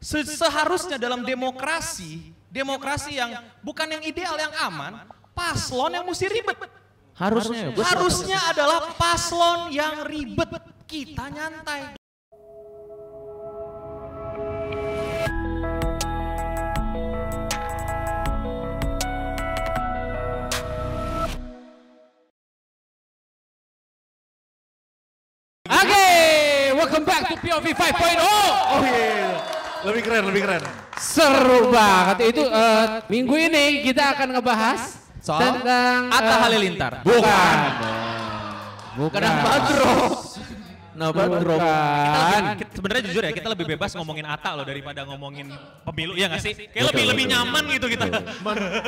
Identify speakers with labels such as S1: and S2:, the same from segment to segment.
S1: Se- Seharusnya dalam demokrasi, demokrasi yang bukan yang ideal yang aman, paslon yang mesti ribet.
S2: Harusnya.
S1: Harusnya adalah paslon yang ribet. Kita nyantai.
S3: Oke, welcome back to POV 5.0.
S4: Oh iya, lebih keren, lebih keren.
S3: Seru banget. Itu eh, minggu ini kita akan ngebahas
S1: Soal
S3: tentang
S1: Atta
S3: eh,
S1: Halilintar.
S3: Bukan. Bukan.
S2: Kena Badro. Nah, Badro.
S3: Bukan.
S1: Kita- Sebenarnya jujur ya, kita lebih bebas ngomongin Ata loh daripada ngomongin pemilu, ya nggak sih? Kayak lebih lebih nyaman gitu kita.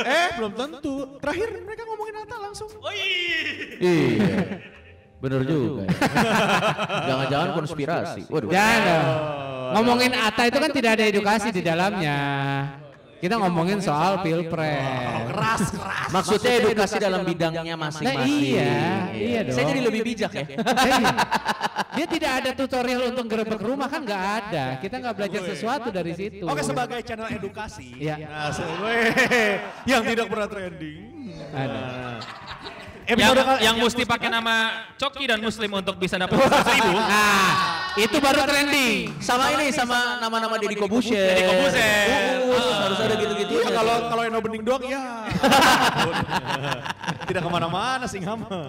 S4: Eh, belum tentu. Terakhir mereka ngomongin Atta langsung.
S1: Oh iya.
S2: Iya. Bener juga. ya. Jangan-jangan konspirasi. Waduh.
S3: Jangan. Ngomongin Atta itu kan tidak ada edukasi di dalamnya. Kita ngomongin soal pilpres.
S4: Keras, keras.
S2: Maksudnya edukasi dalam bidangnya
S3: Nah
S2: masing-masing.
S3: iya, iya dong.
S2: Saya jadi lebih bijak ya.
S3: Iya. Dia tidak ada tutorial untuk gerebek rumah kan nggak ada. Kita nggak belajar sesuatu dari situ.
S4: Oke, sebagai channel edukasi.
S3: Iya.
S4: Nah, yang tidak pernah trending.
S3: Ada.
S1: Yang,
S4: Episode kali-
S1: yang mesti pakai nama Coki dan Muslim untuk bisa dapat seribu.
S3: Nah, itu baru trending.
S2: Sama ini, sama nama-nama Deddy Kobusher.
S1: Deddy Corbuzier.
S2: Uus, harus ada gitu-gitu.
S4: Iya, kalau kalau Eno Bening doang ya. Tidak ke mana-mana sih ngama.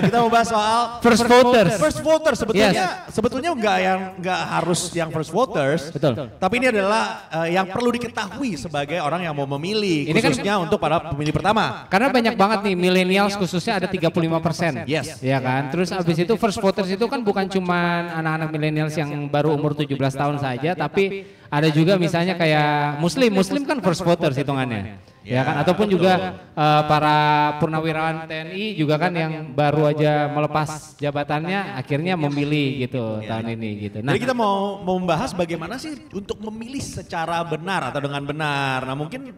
S4: Kita mau bahas soal
S3: First voters.
S4: First voters sebetulnya sebetulnya nggak yang nggak harus yang first voters.
S3: Betul.
S4: Tapi ini adalah eh, yang perlu diketahui sebagai orang yang mau memilih
S3: Ini kan-
S4: khususnya untuk para pemilih pertama.
S3: Karena banyak banget nih millennials khususnya ada 35 persen.
S4: Yes.
S3: Ya kan. Terus abis itu first voters itu kan bukan cuma anak-anak millennials yang baru umur 17 tahun saja, tapi ada juga misalnya kayak muslim. Muslim kan first voters hitungannya. Ya kan. Ataupun juga eh, para purnawirawan TNI juga kan yang baru aja melepas jabatannya akhirnya memilih gitu tahun ini gitu. Nah,
S4: Jadi kita mau mau membahas bagaimana sih untuk memilih secara benar atau dengan benar. Nah mungkin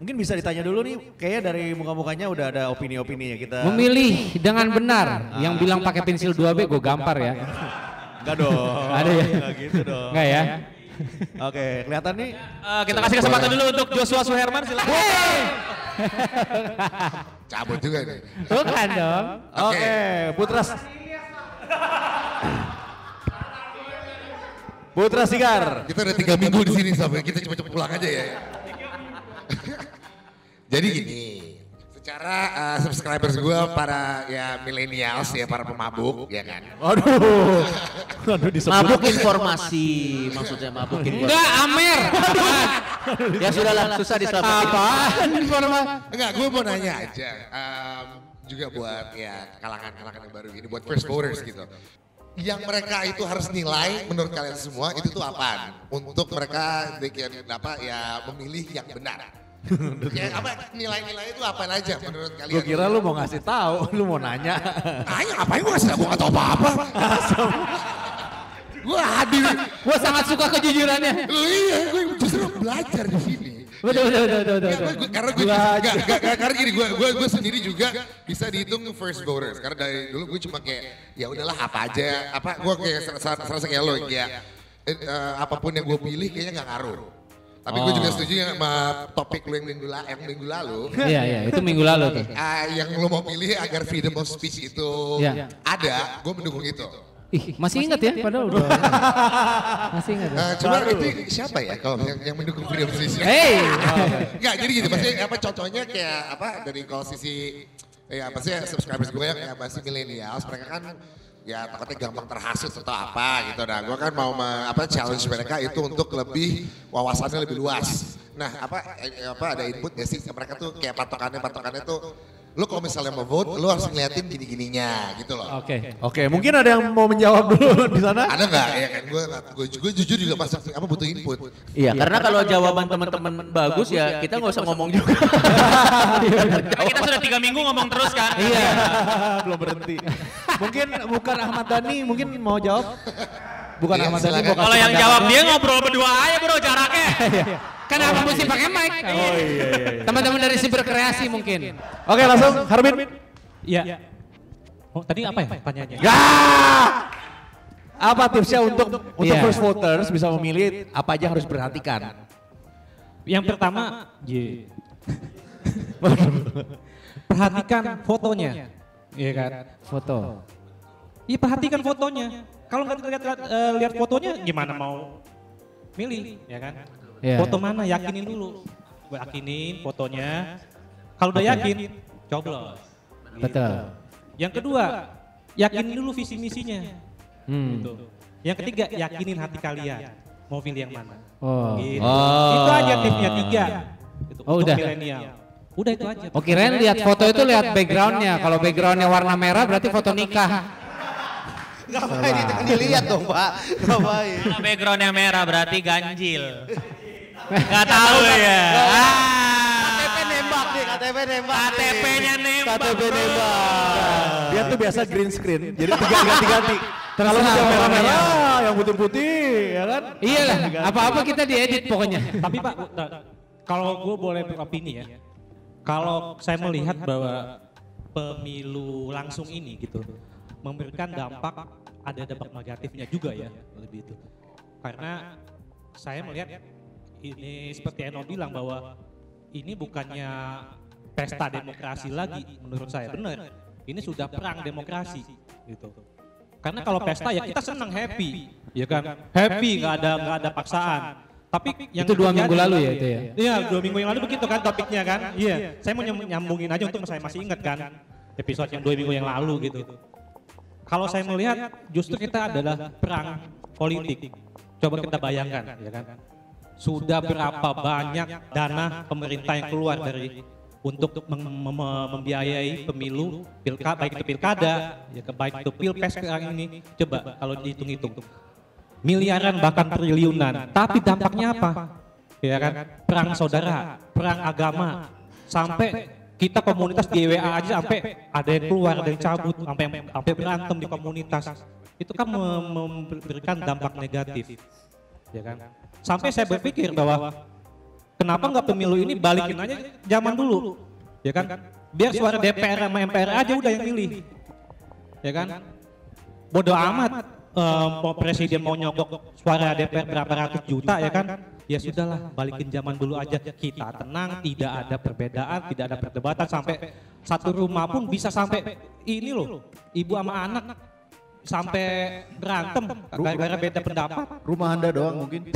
S4: mungkin bisa ditanya dulu nih, kayaknya dari muka-mukanya udah ada opini-opini ya kita.
S3: memilih dengan benar. Yang bilang pakai pensil 2B gue gampar ya.
S4: Enggak dong.
S3: Ada ya?
S4: Enggak gitu dong.
S3: Enggak ya?
S4: Oke, kelihatan nih.
S1: Eh, kita kasih kesempatan dulu untuk Joshua Suherman silakan.
S5: Cabut juga nih.
S3: Bukan dong.
S4: Oke, Putra. Putra Sigar.
S5: Kita udah tiga minggu di sini sampai kita cepet-cepet pulang aja ya. Jadi gini, secara uh, subscribers gue para ya millennials ya para pemabuk ya kan.
S4: Aduh. Aduh di sebelah.
S2: Mabuk informasi, maksudnya mabuk informasi.
S3: Enggak, Amer.
S2: Ya sudahlah, susah diselamatkan.
S3: Apaan informasi?
S5: Enggak, gue mau nanya aja. um, juga buat ya kalangan-kalangan yang baru ini, buat first voters gitu. Yang mereka itu harus nilai menurut kalian semua itu tuh apaan? Untuk mereka bikin apa ya memilih yang benar. Ya apa nilai-nilai itu apa aja menurut kalian?
S4: Gue kira lu mau ngasih tahu, lu mau nanya.
S5: Tanya ngapain gue ngasih tau gue gak tau apa-apa. gue hadir.
S3: Gue sangat suka kejujurannya.
S5: Iya, gue justru belajar di sini.
S3: Betul, betul, betul, betul.
S5: Karena gue karena gini gue gue gue sendiri juga bisa dihitung first voters karena dari dulu gue cuma kayak ya udahlah apa aja apa gue kayak serasa kayak lo kayak eh, eh, apa pun yang gue pilih kayaknya nggak ngaruh tapi gue juga setuju yang sama topik lo yang minggu, la- yang minggu lalu
S3: Iya, iya, itu minggu lalu tuh.
S5: Ah, yang lo mau pilih agar freedom of speech itu
S3: Iya.
S5: ada gue mendukung itu
S3: Ih, masih ingat ya padahal udah. Masih ingat ya.
S5: Nah, cuma itu siapa ya kalau yang, yang mendukung freedom of speech
S3: Hey.
S5: Enggak, jadi gitu. Maksudnya apa contohnya kayak apa dari kalau sisi ya apa sih subscribers gue yang kayak masih milenials mereka kan ya takutnya gampang terhasut atau apa gitu. Nah, gue kan mau apa challenge mereka itu untuk lebih wawasannya lebih luas. Nah, apa eh, apa ada input ya sih mereka tuh kayak patokannya patokannya tuh lu kalau misalnya mau vote lu harus ngeliatin gini-gininya gitu loh.
S3: Oke.
S4: Oke, mungkin ada yang mau menjawab dulu di sana.
S5: Ada nggak ya kan gue gue gue jujur juga pas apa butuh input.
S2: Iya, karena kalau jawaban teman-teman bagus ya kita nggak usah ngomong juga.
S1: Karena kita sudah tiga minggu ngomong terus kan.
S3: Iya.
S4: Belum berhenti. mungkin bukan Ahmad Dhani, mungkin mau jawab. Bukan
S5: Iya,
S4: Ahmad Dhani
S1: Kalau yang jawab dia ngobrol berdua aja bro jaraknya.
S3: Kenapa mesti pakai mic?
S4: Oh iya iya. iya.
S3: Teman-teman dari Siber Kreasi mungkin.
S4: Oke, langsung Harbin.
S6: Iya. Oh, tadi apa ya pertanyaannya?
S4: Ya. Apa tipsnya untuk untuk
S3: Iya.
S4: first voters bisa memilih apa aja harus perhatikan?
S6: Yang pertama, J. perhatikan fotonya. Iya kan?
S3: Foto.
S6: Iya perhatikan fotonya. Kalau nggak lihat eh, lihat fotonya gimana mau milih, ya kan?
S3: Iya.
S6: Foto mana? Yakinin dulu. Yakinin fotonya. Kalau udah yakin, coblos. Gitu.
S3: Betul.
S6: Yang kedua, yakinin dulu visi misinya.
S3: Hmm.
S6: Gitu. Yang ketiga, yakinin hati kalian. Mau pilih yang mana?
S3: Oh.
S6: Gitu.
S4: Oh.
S6: Itu aja tipsnya tiga. Gitu,
S3: Oh,
S6: untuk
S3: udah.
S6: milenial. Udah itu aja.
S3: Oh kirain lihat foto itu lihat backgroundnya. Kalau backgroundnya warna merah berarti foto nikah.
S7: Ngapain itu kan dilihat dong Pak? Ngapain?
S2: Kalau backgroundnya merah berarti ganjil. Gak tahu ya. Ah,
S7: KTP nembak nih, KTP nembak.
S2: KTP-nya nembak.
S7: KTP nembak.
S4: Dia tuh biasa green screen, jadi tiga ganti-ganti. Kalau
S3: Terserah
S4: yang merah-merah, yang putih-putih, ya kan?
S3: Iya lah, apa-apa kita diedit pokoknya.
S6: Tapi Pak, kalau gue boleh beropini ya, kalau saya melihat bahwa pemilu langsung ini gitu memberikan dampak ada dampak negatifnya juga ya lebih itu. Karena saya melihat ini seperti Eno bilang bahwa ini bukannya pesta demokrasi lagi menurut saya benar. Ini sudah perang demokrasi gitu. Karena kalau pesta ya kita senang happy, ya kan? Happy nggak ada nggak ada paksaan. Tapi yang
S3: Itu dua minggu lalu ya itu ya?
S6: Iya, dua minggu yang lalu begitu kan topiknya kan. Iya, saya mau nyam- nyambungin aja untuk saya masih ingat kan episode yang dua minggu yang lalu gitu. Kalau saya melihat justru kita adalah perang politik. Coba kita bayangkan, ya kan? Sudah berapa banyak dana pemerintah yang keluar dari untuk mem- mem- membiayai pemilu, pilkada, baik itu pilkada, ya ke- baik itu pilpres sekarang ini. Coba kalau dihitung-hitung, miliaran bahkan triliunan. Tapi dampaknya apa? Ya kan? Perang saudara, perang agama, sampai kita komunitas di WA aja sampai ada yang keluar, ada yang cabut, sampai sampai berantem di komunitas. Itu kan mem- memberikan dampak negatif. Ya kan? Sampai saya berpikir bahwa kenapa nggak pemilu ini balikin aja zaman dulu, ya kan? Biar suara DPR sama MPR aja udah yang milih, ya kan? Bodoh amat mau presiden mau nyogok suara DPR berapa ratus juta ya kan? Ya sudahlah, balikin zaman dulu aja. Kita tenang, tidak ada perbedaan, tidak ada perdebatan sampai satu rumah pun bisa sampai ini loh, ibu sama anak sampai berantem gara-gara beda pendapat.
S7: Rumah Anda doang mungkin.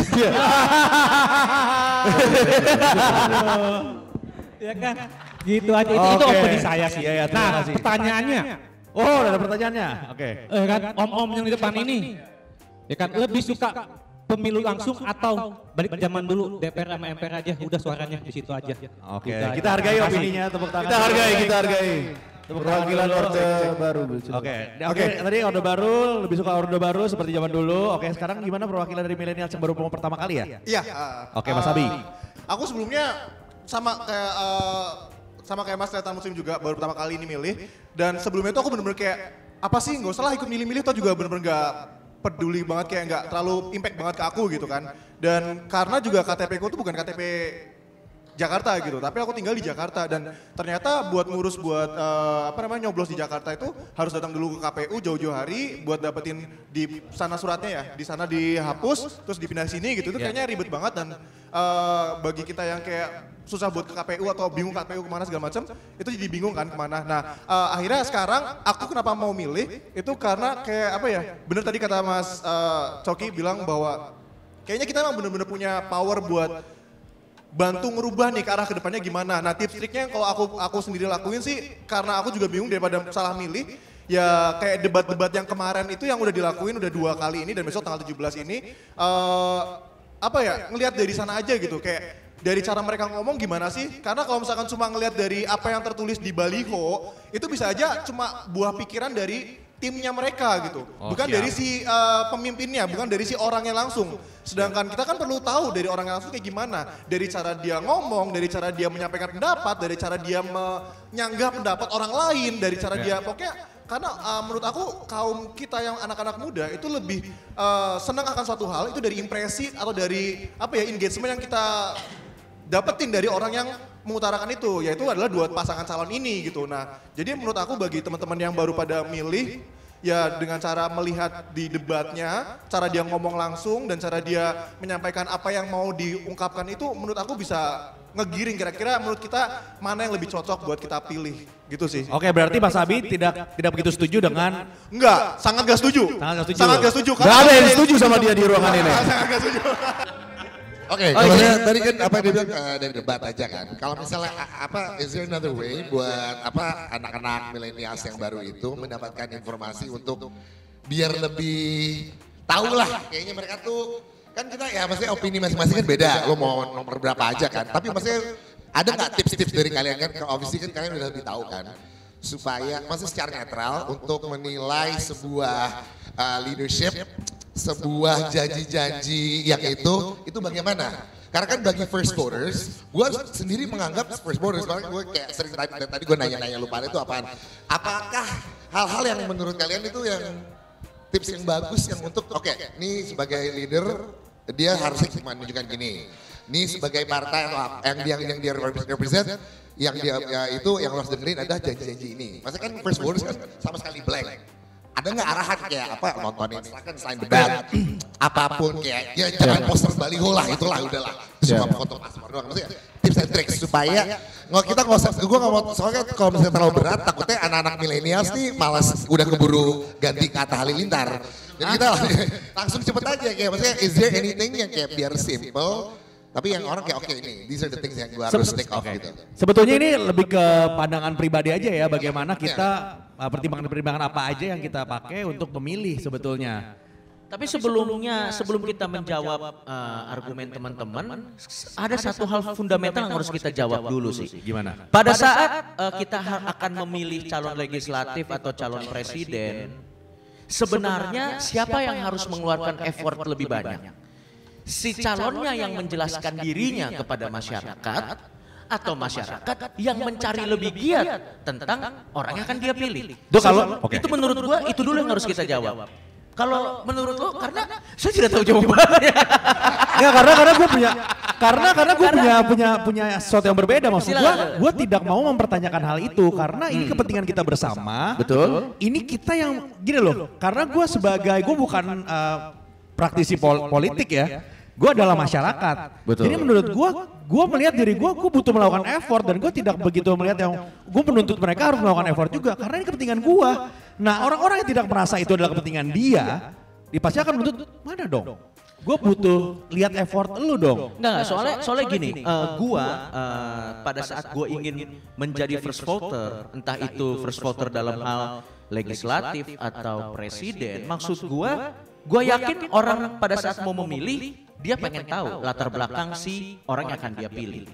S6: ya kan? Gitu aja itu, itu opini saya sih.
S4: Iya, iya, terima
S6: nah,
S4: kasih.
S6: pertanyaannya,
S4: Oh, ada pertanyaannya. Oke.
S6: eh kan om-om yang di depan ini, ya kan lebih suka pemilu langsung atau balik zaman dulu DPR sama MPR aja udah suaranya di situ aja.
S4: Oke,
S6: Gitu aja.
S4: kita hargai opininya, tepuk tangan.
S7: Kita hargai, kita hargai. Perwakilan orde baru.
S4: Oke, oke. Tadi orde baru, lebih suka orde baru seperti zaman dulu. Oke, sekarang gimana perwakilan dari milenial yang baru pertama kali ya?
S8: Iya. uh,
S4: Oke, Mas
S8: uh,
S4: Abi.
S8: Aku sebelumnya sama kayak uh, sama kayak Mas Tretan Muslim juga baru pertama kali ini milih. Dan sebelumnya itu aku bener-bener kayak apa sih nggak usah lah ikut milih-milih tuh juga bener-bener nggak peduli banget kayak nggak terlalu impact banget ke aku gitu kan. Dan karena juga KTP ku tuh bukan KTP Jakarta gitu, tapi aku tinggal di Jakarta dan ternyata buat ngurus buat eh, apa namanya nyoblos di Jakarta itu harus datang dulu ke KPU jauh-jauh hari buat dapetin di sana suratnya ya, di sana dihapus terus dipindah sini gitu, itu kayaknya ribet banget dan eh, bagi kita yang kayak susah buat ke KPU atau bingung KPU ke mana segala macam, itu jadi bingung kan ke mana. Nah eh, akhirnya sekarang aku kenapa mau milih itu karena kayak apa ya, bener tadi kata Mas eh, Coki bilang bahwa kayaknya kita emang bener-bener punya power buat bantu ngerubah nih ke arah ke depannya gimana. Nah tips triknya kalau aku aku sendiri lakuin sih karena aku juga bingung daripada salah milih. Ya kayak debat-debat yang kemarin itu yang udah dilakuin udah dua kali ini dan besok tanggal 17 ini. eh apa ya ngelihat dari sana aja gitu kayak dari cara mereka ngomong gimana sih? Karena kalau misalkan cuma ngelihat dari apa yang tertulis di baliho itu bisa aja cuma buah pikiran dari timnya mereka gitu. bukan dari si eh, pemimpinnya, bukan dari si orangnya langsung. Sedangkan kita kan perlu tahu dari orangnya langsung kayak gimana. Dari cara dia ngomong, dari cara dia menyampaikan pendapat, dari cara dia menyanggah pendapat orang lain, dari cara dia pokoknya karena eh, menurut aku kaum kita yang anak-anak muda itu lebih eh, senang akan suatu hal itu dari impresi atau dari apa ya engagement yang kita dapetin dari orang yang mengutarakan itu yaitu adalah dua pasangan calon ini gitu. Nah, jadi menurut aku bagi teman-teman yang baru pada milih ya dengan cara melihat di debatnya, cara dia ngomong langsung dan cara dia menyampaikan apa yang mau diungkapkan itu menurut aku bisa ngegiring kira-kira menurut kita mana yang lebih cocok buat kita pilih gitu sih.
S4: Oke, berarti Mas Abi tidak tidak begitu setuju dengan
S8: Enggak, sangat gak setuju.
S4: Sangat gak setuju.
S8: Sangat gak setuju.
S7: Gak ada yang setuju sama dia di ruangan ini.
S8: Sangat gak setuju.
S5: Oke, kalau saya tadi kan apa yang dia bilang eh, dari debat aja kan. Kalau misalnya apa is there another way buat apa anak-anak milenials yang baru itu mendapatkan informasi untuk biar lebih tahu lah kayaknya mereka tuh kan kita ya maksudnya opini masing-masing kan beda. Lo mau nomor berapa aja kan. Tapi maksudnya ada nggak tips-tips dari kalian kan? Obviously kan kalian udah lebih tahu kan supaya maksudnya secara netral untuk menilai sebuah uh, leadership sebuah janji-janji yang itu itu bagaimana? Karena kan bagi first voters, gue sendiri menganggap first voters, makanya gue kayak sering tadi, tadi gue nanya-nanya lupa itu apaan? Apakah hal-hal yang menurut kalian itu yang tips yang bagus yang untuk oke, ini sebagai leader dia harusnya menunjukkan gini. Ini sebagai partai yang dia yang dia represent, yang dia ya, itu yang harus dengerin adalah janji-janji ini. Maksudnya kan first voters kan sama sekali blank ada nggak arahan kayak apa nontonin silakan selain debat apa pun kayak ya jangan poster baliho lah itulah udahlah cuma foto paspor doang. Maksudnya tips and tricks supaya nggak kita nggak usah gue nggak mau soalnya kalau misalnya terlalu berat takutnya anak-anak milenials nih malas udah keburu ganti kata halilintar. Jadi kita langsung cepet aja kayak maksudnya is there anything yang kayak biar simple tapi yang orang kayak oke ini these are the things yang gue harus take off gitu.
S4: Sebetulnya ini lebih ke pandangan pribadi aja ya bagaimana kita uh, pertimbangan-pertimbangan apa aja yang kita pakai untuk memilih sebetulnya.
S9: Tapi sebelumnya, sebelum kita menjawab uh, argumen teman-teman, ada satu hal fundamental yang harus kita jawab dulu sih.
S4: Gimana?
S9: Pada saat uh, kita ha- akan memilih calon legislatif atau calon presiden, sebenarnya siapa yang harus mengeluarkan effort lebih banyak? Si calonnya yang menjelaskan dirinya kepada masyarakat atau masyarakat yang mencari lebih giat tentang orang yang akan dia pilih.
S4: Itu kalau- oke.
S9: itu menurut gua itu dulu yang harus kita jawab. Kalau menurut lo karena saya tidak tahu jawabannya.
S4: Ya karena karena gue punya karena karena gue punya punya punya sesuatu yang berbeda maksud gue gue tidak mau mempertanyakan hal itu karena ini kepentingan kita bersama
S9: Betul.
S4: ini kita yang gini loh karena gue sebagai gue bukan uh, praktisi pol- politik ya gue adalah masyarakat.
S9: Betul.
S4: jadi menurut gue gue melihat diri gue gue butuh melakukan effort dan gue tidak begitu melihat yang gue menuntut mereka harus melakukan effort juga karena ini kepentingan gue nah orang-orang yang tidak merasa itu adalah kepentingan dia dia pasti akan menuntut mana dong? Gue butuh lihat effort lu dong.
S9: Enggak, enggak, soalnya soalnya gini, eh, gua eh, pada saat gua ingin menjadi first voter, entah itu first voter dalam hal legislatif atau presiden, maksud gua, gua yakin orang pada saat mau memilih, dia pengen tahu latar belakang si orang yang akan dia pilih.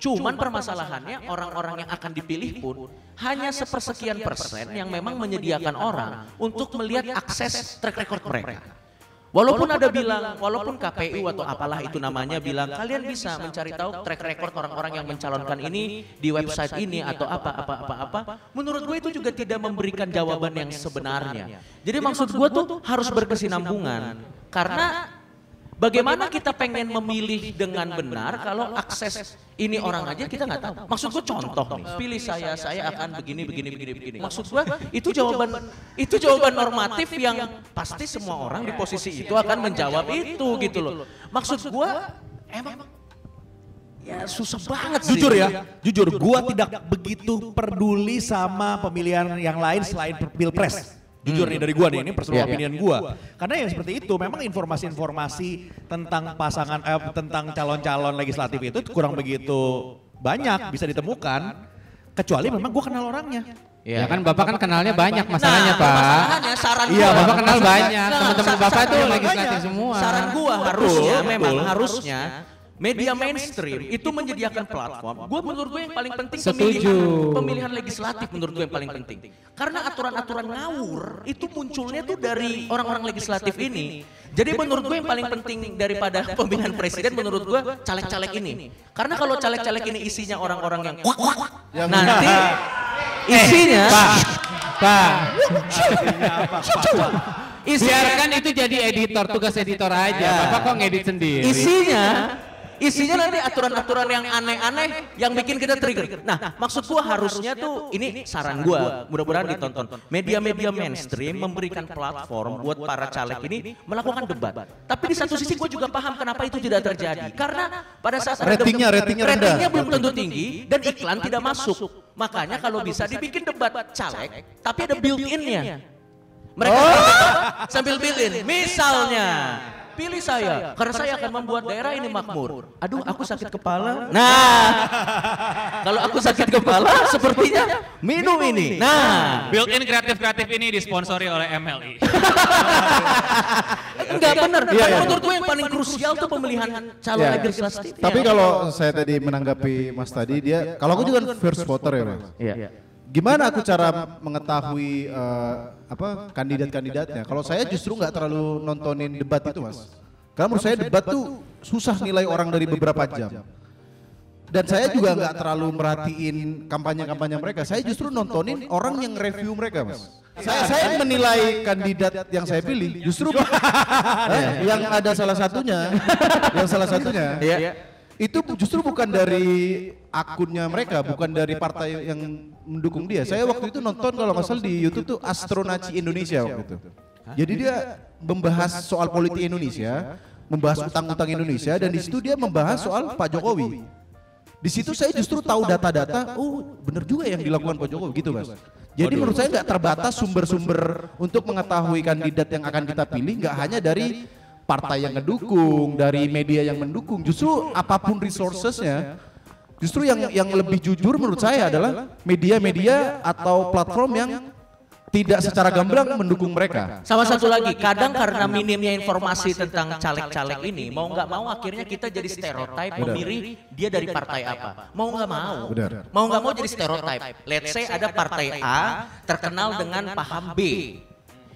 S9: Cuman permasalahannya orang-orang yang akan dipilih pun hanya sepersekian persen yang memang menyediakan orang untuk melihat akses track record mereka. Walaupun ada bilang, walaupun KPU atau apalah itu namanya bilang, kalian bisa mencari tahu track record orang-orang yang mencalonkan ini di website ini atau apa apa apa apa. Menurut gue itu juga tidak memberikan jawaban yang sebenarnya. Jadi maksud gue tuh harus berkesinambungan. Karena bagaimana kita pengen memilih dengan benar kalau akses ini orang aja kita nggak tahu. Maksud gue contoh nih, pilih saya, saya akan begini, begini, begini, begini. Maksud gue itu jawaban itu jawaban normatif yang pasti semua orang di posisi itu akan menjawab itu gitu loh. Maksud gue emang ya susah banget sih.
S4: jujur ya jujur gue tidak begitu peduli sama pemilihan yang lain selain pilpres jujur nih dari gue nih ini personal
S9: Iya.
S4: opinion gue karena yang seperti itu memang informasi-informasi tentang pasangan eh, tentang calon-calon legislatif itu kurang begitu banyak bisa ditemukan kecuali memang gue kenal orangnya
S3: Ya kan Bapak kan kenalnya banyak masalahnya
S9: Nah,
S3: Pak.
S9: permasalahannya saran
S3: Iya
S9: gua-
S3: Bapak kenal banyak.
S9: Nah,
S3: Teman-teman Bapak itu legislatif semua.
S9: Saran gua harusnya
S4: Betul,
S9: memang
S4: betul.
S9: harusnya media mainstream itu menyediakan platform. Gua menurut gue yang paling penting
S3: Setuju.
S9: pemilihan, pemilihan legislatif menurut gue yang paling penting. Karena aturan-aturan ngawur itu munculnya tuh dari orang-orang legislatif ini. Jadi menurut gue yang paling penting daripada pemilihan presiden menurut gue caleg-caleg ini. Karena kalau caleg-caleg ini isinya orang-orang yang nanti isinya
S3: Pak,
S9: isinya
S3: biarkan itu jadi editor, tugas editor aja. Bapak kok ngedit sendiri?
S9: isinya Isinya nanti aturan-aturan yang aneh-aneh yang bikin kita trigger. Nah, maksud gua harusnya tuh ini saran gua, mudah-mudahan ditonton. Media-media mainstream memberikan platform buat para caleg ini melakukan debat. Tapi di satu sisi gua juga paham kenapa itu tidak terjadi. Karena pada saat
S4: Ratingnya- ratingnya rendah.
S9: ratingnya belum tentu tinggi dan iklan tidak masuk. Makanya kalau bisa dibikin debat caleg, tapi ada built-in-nya. Mereka sambil built-in. Misalnya, pilih saya karena saya akan membuat daerah ini makmur. Aduh, aku sakit kepala. Nah, kalau aku sakit kepala, sepertinya minum ini. Nah,
S2: Built-in kreatif-kreatif ini disponsori oleh MLI.
S9: enggak benar.
S10: Iya,
S9: Karena
S10: iya.
S9: menurut gue yang paling krusial tuh pemilihan calon
S10: Iya.
S9: legislatif.
S10: Tapi kalau saya tadi menanggapi Mas tadi dia kalau aku juga first voter ya Mas.
S9: Iya.
S10: Gimana aku cara mengetahui eh, apa kandidat-kandidatnya? Kalau saya justru nggak terlalu nontonin debat itu Mas. Karena menurut saya debat tuh susah nilai orang dari beberapa jam. Dan saya juga nggak terlalu merhatiin kampanye-kampanye mereka. Saya justru nontonin orang yang review mereka, Mas. Saya, saya menilai kandidat yang saya pilih justru yang ada salah satunya, yang salah satunya
S9: Iya.
S10: Itu justru bukan dari akunnya mereka, bukan dari partai yang mendukung dia. Saya waktu itu nonton kalau nggak salah di YouTube tuh Astronaci Indonesia waktu itu. Jadi dia membahas soal politik Indonesia, membahas utang-utang Indonesia dan di situ dia membahas soal Pak Jokowi. Di situ saya justru tahu data-data, oh benar juga yang dilakukan Pak Jokowi. Gitu mas. Jadi menurut saya nggak terbatas sumber-sumber untuk mengetahui kandidat yang akan kita pilih, nggak hanya dari partai yang mendukung, dari media yang mendukung. Justru apa pun resourcesnya, justru yang yang lebih jujur menurut saya adalah media-media atau platform yang tidak secara gamblang mendukung mereka.
S9: Sama satu lagi, kadang karena minimnya informasi tentang caleg-caleg ini, mau nggak mau akhirnya kita jadi stereotype
S10: Benar.
S9: memilih dia dari partai apa. Mau nggak mau, mau nggak mau jadi stereotype. Let's say ada partai A terkenal dengan paham B.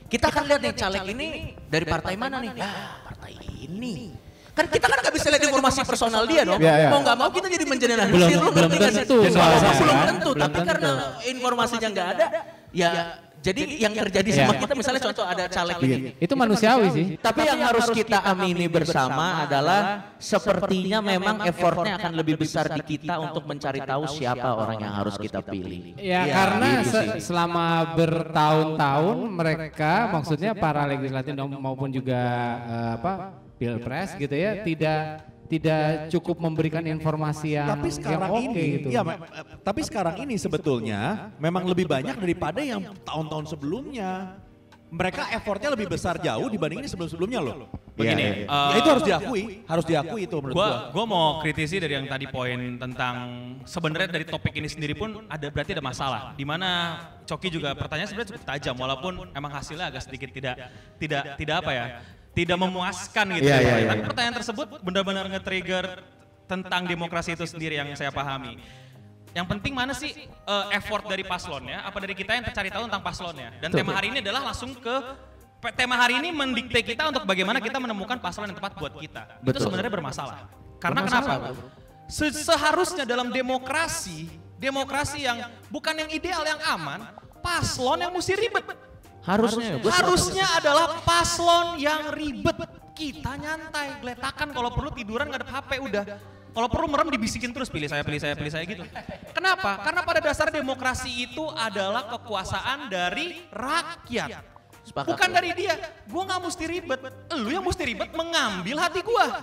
S9: Kita akan lihat nih caleg ini dari partai mana nih? Ya, ini. Kan kita kan nggak bisa lihat informasi personal dia dong.
S10: Iya, iya.
S9: Mau nggak mau kita jadi menjelaskan.
S3: Belum- belum tentu
S9: Belum tentu. Tapi karena informasinya nggak ada, ya jadi yang terjadi sama
S3: Iya.
S9: kita misalnya contoh ada caleg ini.
S3: Itu manusiawi sih.
S9: Tapi yang harus kita amini bersama adalah sepertinya memang effortnya akan lebih besar di kita untuk mencari tahu siapa orang yang harus kita pilih.
S3: Ya,
S9: Iya,
S3: karena
S9: gitu
S3: se- selama bertahun-tahun mereka maksudnya para legislatif maupun juga apa pilpres gitu ya tidak tidak cukup memberikan informasi yang
S4: Tapi sekarang
S3: yang oke
S4: ini,
S3: gitu.
S4: iya, me- eh, tapi sekarang ini sebetulnya memang lebih banyak daripada yang tahun-tahun sebelumnya. Mereka effortnya lebih besar jauh dibandingin sebelum-sebelumnya loh.
S1: Begini,
S4: Ya,
S1: eh,
S4: itu harus diakui, harus diakui itu menurut
S1: gua
S4: gua.
S1: gua mau kritisi dari yang tadi poin tentang sebenarnya dari topik ini sendiri pun ada berarti ada masalah di mana Coki juga pertanyaan sebenarnya cukup tajam walaupun emang hasilnya agak sedikit tidak tidak tidak apa ya tidak memuaskan gitu ya.
S10: iya, iya.
S1: Tapi pertanyaan tersebut benar-benar nge-trigger tentang demokrasi itu sendiri yang saya pahami. Yang penting mana sih eh, effort dari paslonnya, apa dari kita yang cari tahu tentang paslonnya. Dan tema hari ini adalah langsung ke tema hari ini mendikte kita untuk bagaimana kita menemukan paslon yang tepat buat kita. Itu sebenarnya bermasalah. Karena
S9: Bermasalah,
S1: kenapa? Se- Seharusnya dalam demokrasi, demokrasi yang bukan yang ideal yang aman, paslon yang mesti ribet.
S9: Harusnya. gua
S1: Harusnya adalah paslon yang ribet. Kita nyantai, geletakan kalau perlu tiduran ngadep HP udah. Kalau perlu merem dibisikin terus pilih saya, pilih saya, pilih saya gitu. Kenapa? Karena pada dasar demokrasi itu adalah kekuasaan dari rakyat.
S9: Sepakat.
S1: Bukan dari dia. Gua nggak mesti ribet. Lu yang mesti ribet mengambil hati gua.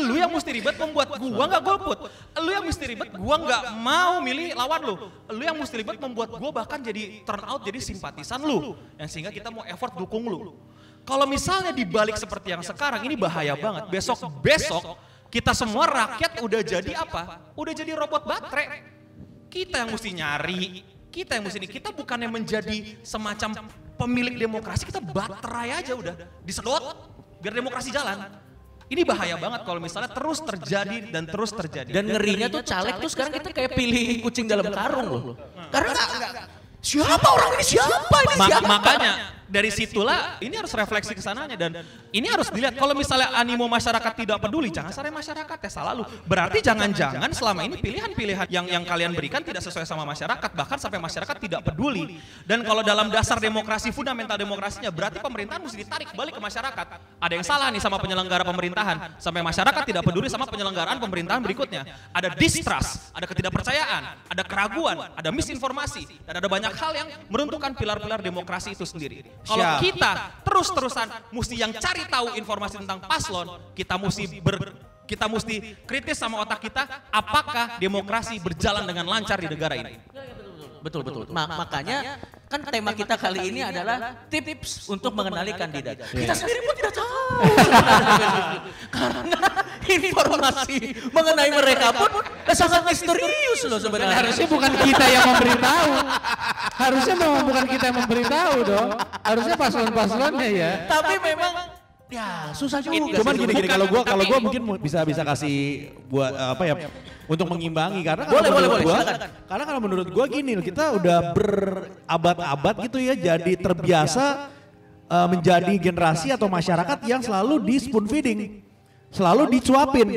S1: Lu yang mesti ribet membuat gua nggak golput. Lu yang mesti ribet gua nggak mau milih lawan lu. Lu yang mesti ribet membuat gua bahkan jadi turn out jadi simpatisan lu. Yang sehingga kita mau effort dukung lu. Kalau misalnya dibalik seperti yang sekarang ini bahaya banget. Besok besok kita semua rakyat udah jadi apa? Udah jadi robot baterai. Kita yang mesti nyari, kita yang mesti ini. Kita bukannya menjadi semacam pemilik demokrasi, kita baterai aja udah. Disedot, biar demokrasi jalan. Ini bahaya banget kalau misalnya terus terjadi dan terus terjadi.
S9: Dan ngerinya tuh caleg tuh sekarang kita kayak pilih kucing dalam karung loh. Karena siapa orang ini siapa ini siapa?
S1: makanya dari situlah ini harus refleksi ke sananya dan ini harus dilihat kalau misalnya animo masyarakat tidak peduli jangan salahkan masyarakat ya salah lu. Berarti jangan-jangan selama ini pilihan-pilihan yang yang kalian berikan tidak sesuai sama masyarakat bahkan sampai masyarakat tidak peduli. Dan kalau dalam dasar demokrasi fundamental demokrasinya berarti pemerintahan mesti ditarik balik ke masyarakat. Ada yang salah nih sama penyelenggara pemerintahan sampai masyarakat tidak peduli sama penyelenggaraan pemerintahan berikutnya. Ada distrust, ada ketidakpercayaan, ada keraguan, ada misinformasi dan ada banyak hal yang meruntuhkan pilar-pilar demokrasi itu sendiri. Kalau kita terus-terusan mesti yang cari tahu informasi tentang paslon, kita mesti ber kita mesti kritis sama otak kita apakah demokrasi berjalan dengan lancar di negara ini.
S9: Betul betul. Ma- makanya kan tema kita kali ini adalah tips untuk mengenali kandidat. Kita sendiri pun tidak tahu. Karena informasi mengenai mereka pun sangat misterius loh
S3: Dan
S9: sebenarnya.
S3: harusnya bukan kita yang memberitahu. Harusnya memang bukan kita yang memberitahu dong. Harusnya paslon-paslonnya ya.
S9: Tapi memang ya susah juga.
S4: Cuman gini gini kalau gua kalau gua mungkin mu- bisa bisa kasih buat eh, apa ya untuk mengimbangi karena kalau
S9: Boleh, boleh, boleh,
S4: gua karena kalau menurut gua gini kita udah berabad-abad gitu ya jadi terbiasa eh, menjadi generasi atau masyarakat yang selalu di spoon feeding. Selalu dicuapin.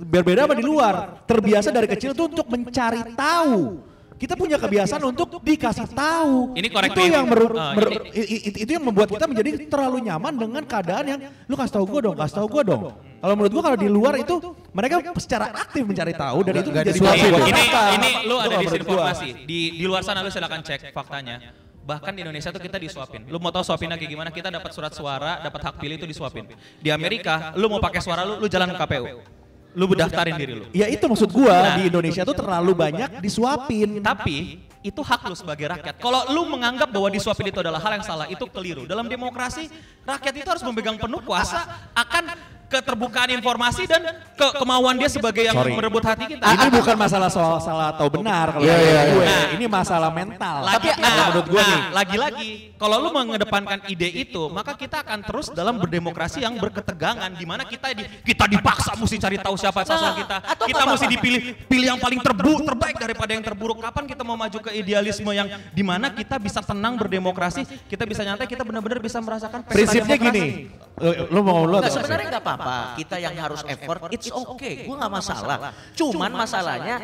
S4: Berbeda sama di luar. Terbiasa dari kecil tuh untuk mencari tahu. Kita punya kebiasaan untuk dikasih tahu.
S1: Ini correct
S4: Itu yang meru-
S1: Ah,
S4: mer- i- i- itu yang membuat kita menjadi terlalu nyaman dengan keadaan yang lu kasih tahu gue dong, kasih tahu gue dong. Kalau menurut gue kalau di luar itu mereka secara aktif mencari tahu dan itu
S10: disuapin.
S4: buat
S1: ini
S4: mereka.
S1: ini lu ada disinformasi. Di di luar sana lu silakan cek faktanya. Bahkan di Indonesia tuh kita disuapin. Lu mau tahu suapinnya kayak gimana? Kita dapat surat suara, dapat hak pilih itu disuapin. Di Amerika, lu mau pakai suara lu, lu jalan ke KPU. Lu daftarin diri lu.
S4: Ya itu maksud gua
S1: Nah.
S4: di Indonesia tuh terlalu banyak disuapin.
S1: Tapi itu hak lu sebagai rakyat. Kalau lu menganggap bahwa disuapin itu adalah hal yang salah, itu keliru. Dalam demokrasi, rakyat itu harus memegang penuh kuasa akan keterbukaan informasi dan ke kemauan dia sebagai yang
S4: Sorry.
S1: merebut hati kita.
S4: Ini bukan masalah soal salah atau benar kalau menurut
S10: iya,
S4: gue.
S1: iya.
S4: Ini masalah mental.
S1: Lagi,
S4: Kalau
S1: nah,
S4: menurut gue
S1: nah,
S4: nih.
S1: lagi-lagi, kalau lu mengedepankan ide itu, maka kita akan terus dalam berdemokrasi yang berketegangan, di mana kita di, kita dipaksa mesti cari tahu siapa kita,
S9: atau
S1: kita
S9: nggak
S1: mesti dipilih pilih yang paling terbu, terbaik daripada yang terburuk. Kapan kita mau maju ke idealisme yang di mana kita bisa tenang berdemokrasi, kita bisa nyantai, kita benar-benar bisa merasakan pesta
S4: Prinsipnya
S1: demokrasi.
S4: gini. Lu, mau ngomong lu
S9: sebenarnya nggak apa-apa. Kita yang harus effort, it's okay. Gue nggak masalah. Cuman masalahnya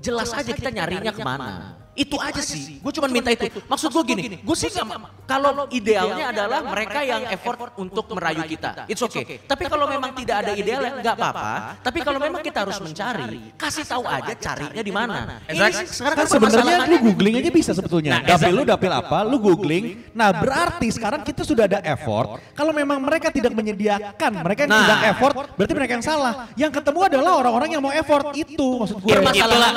S9: jelas aja kita nyarinya ke mana. Itu aja sih. Gue cuma minta itu. Maksud gue gini, gue sih nggak kalau idealnya adalah mereka yang effort untuk merayu kita. It's okay. Tapi kalau memang tidak ada idealnya nggak apa-apa. Tapi kalau memang kita harus mencari, kasih tahu aja carinya di mana.
S1: Exactly.
S9: sekarang
S4: Kan
S9: kan
S4: sebenarnya lu googling aja bisa sebetulnya.
S1: Nah,
S4: dapil lu dapil apa, lu googling. Nah berarti sekarang kita sudah ada effort. Kalau memang mereka tidak menyediakan, mereka yang
S1: Nah.
S4: tidak effort, berarti mereka yang salah. Yang ketemu adalah orang-orang yang mau effort. Itu maksud gue.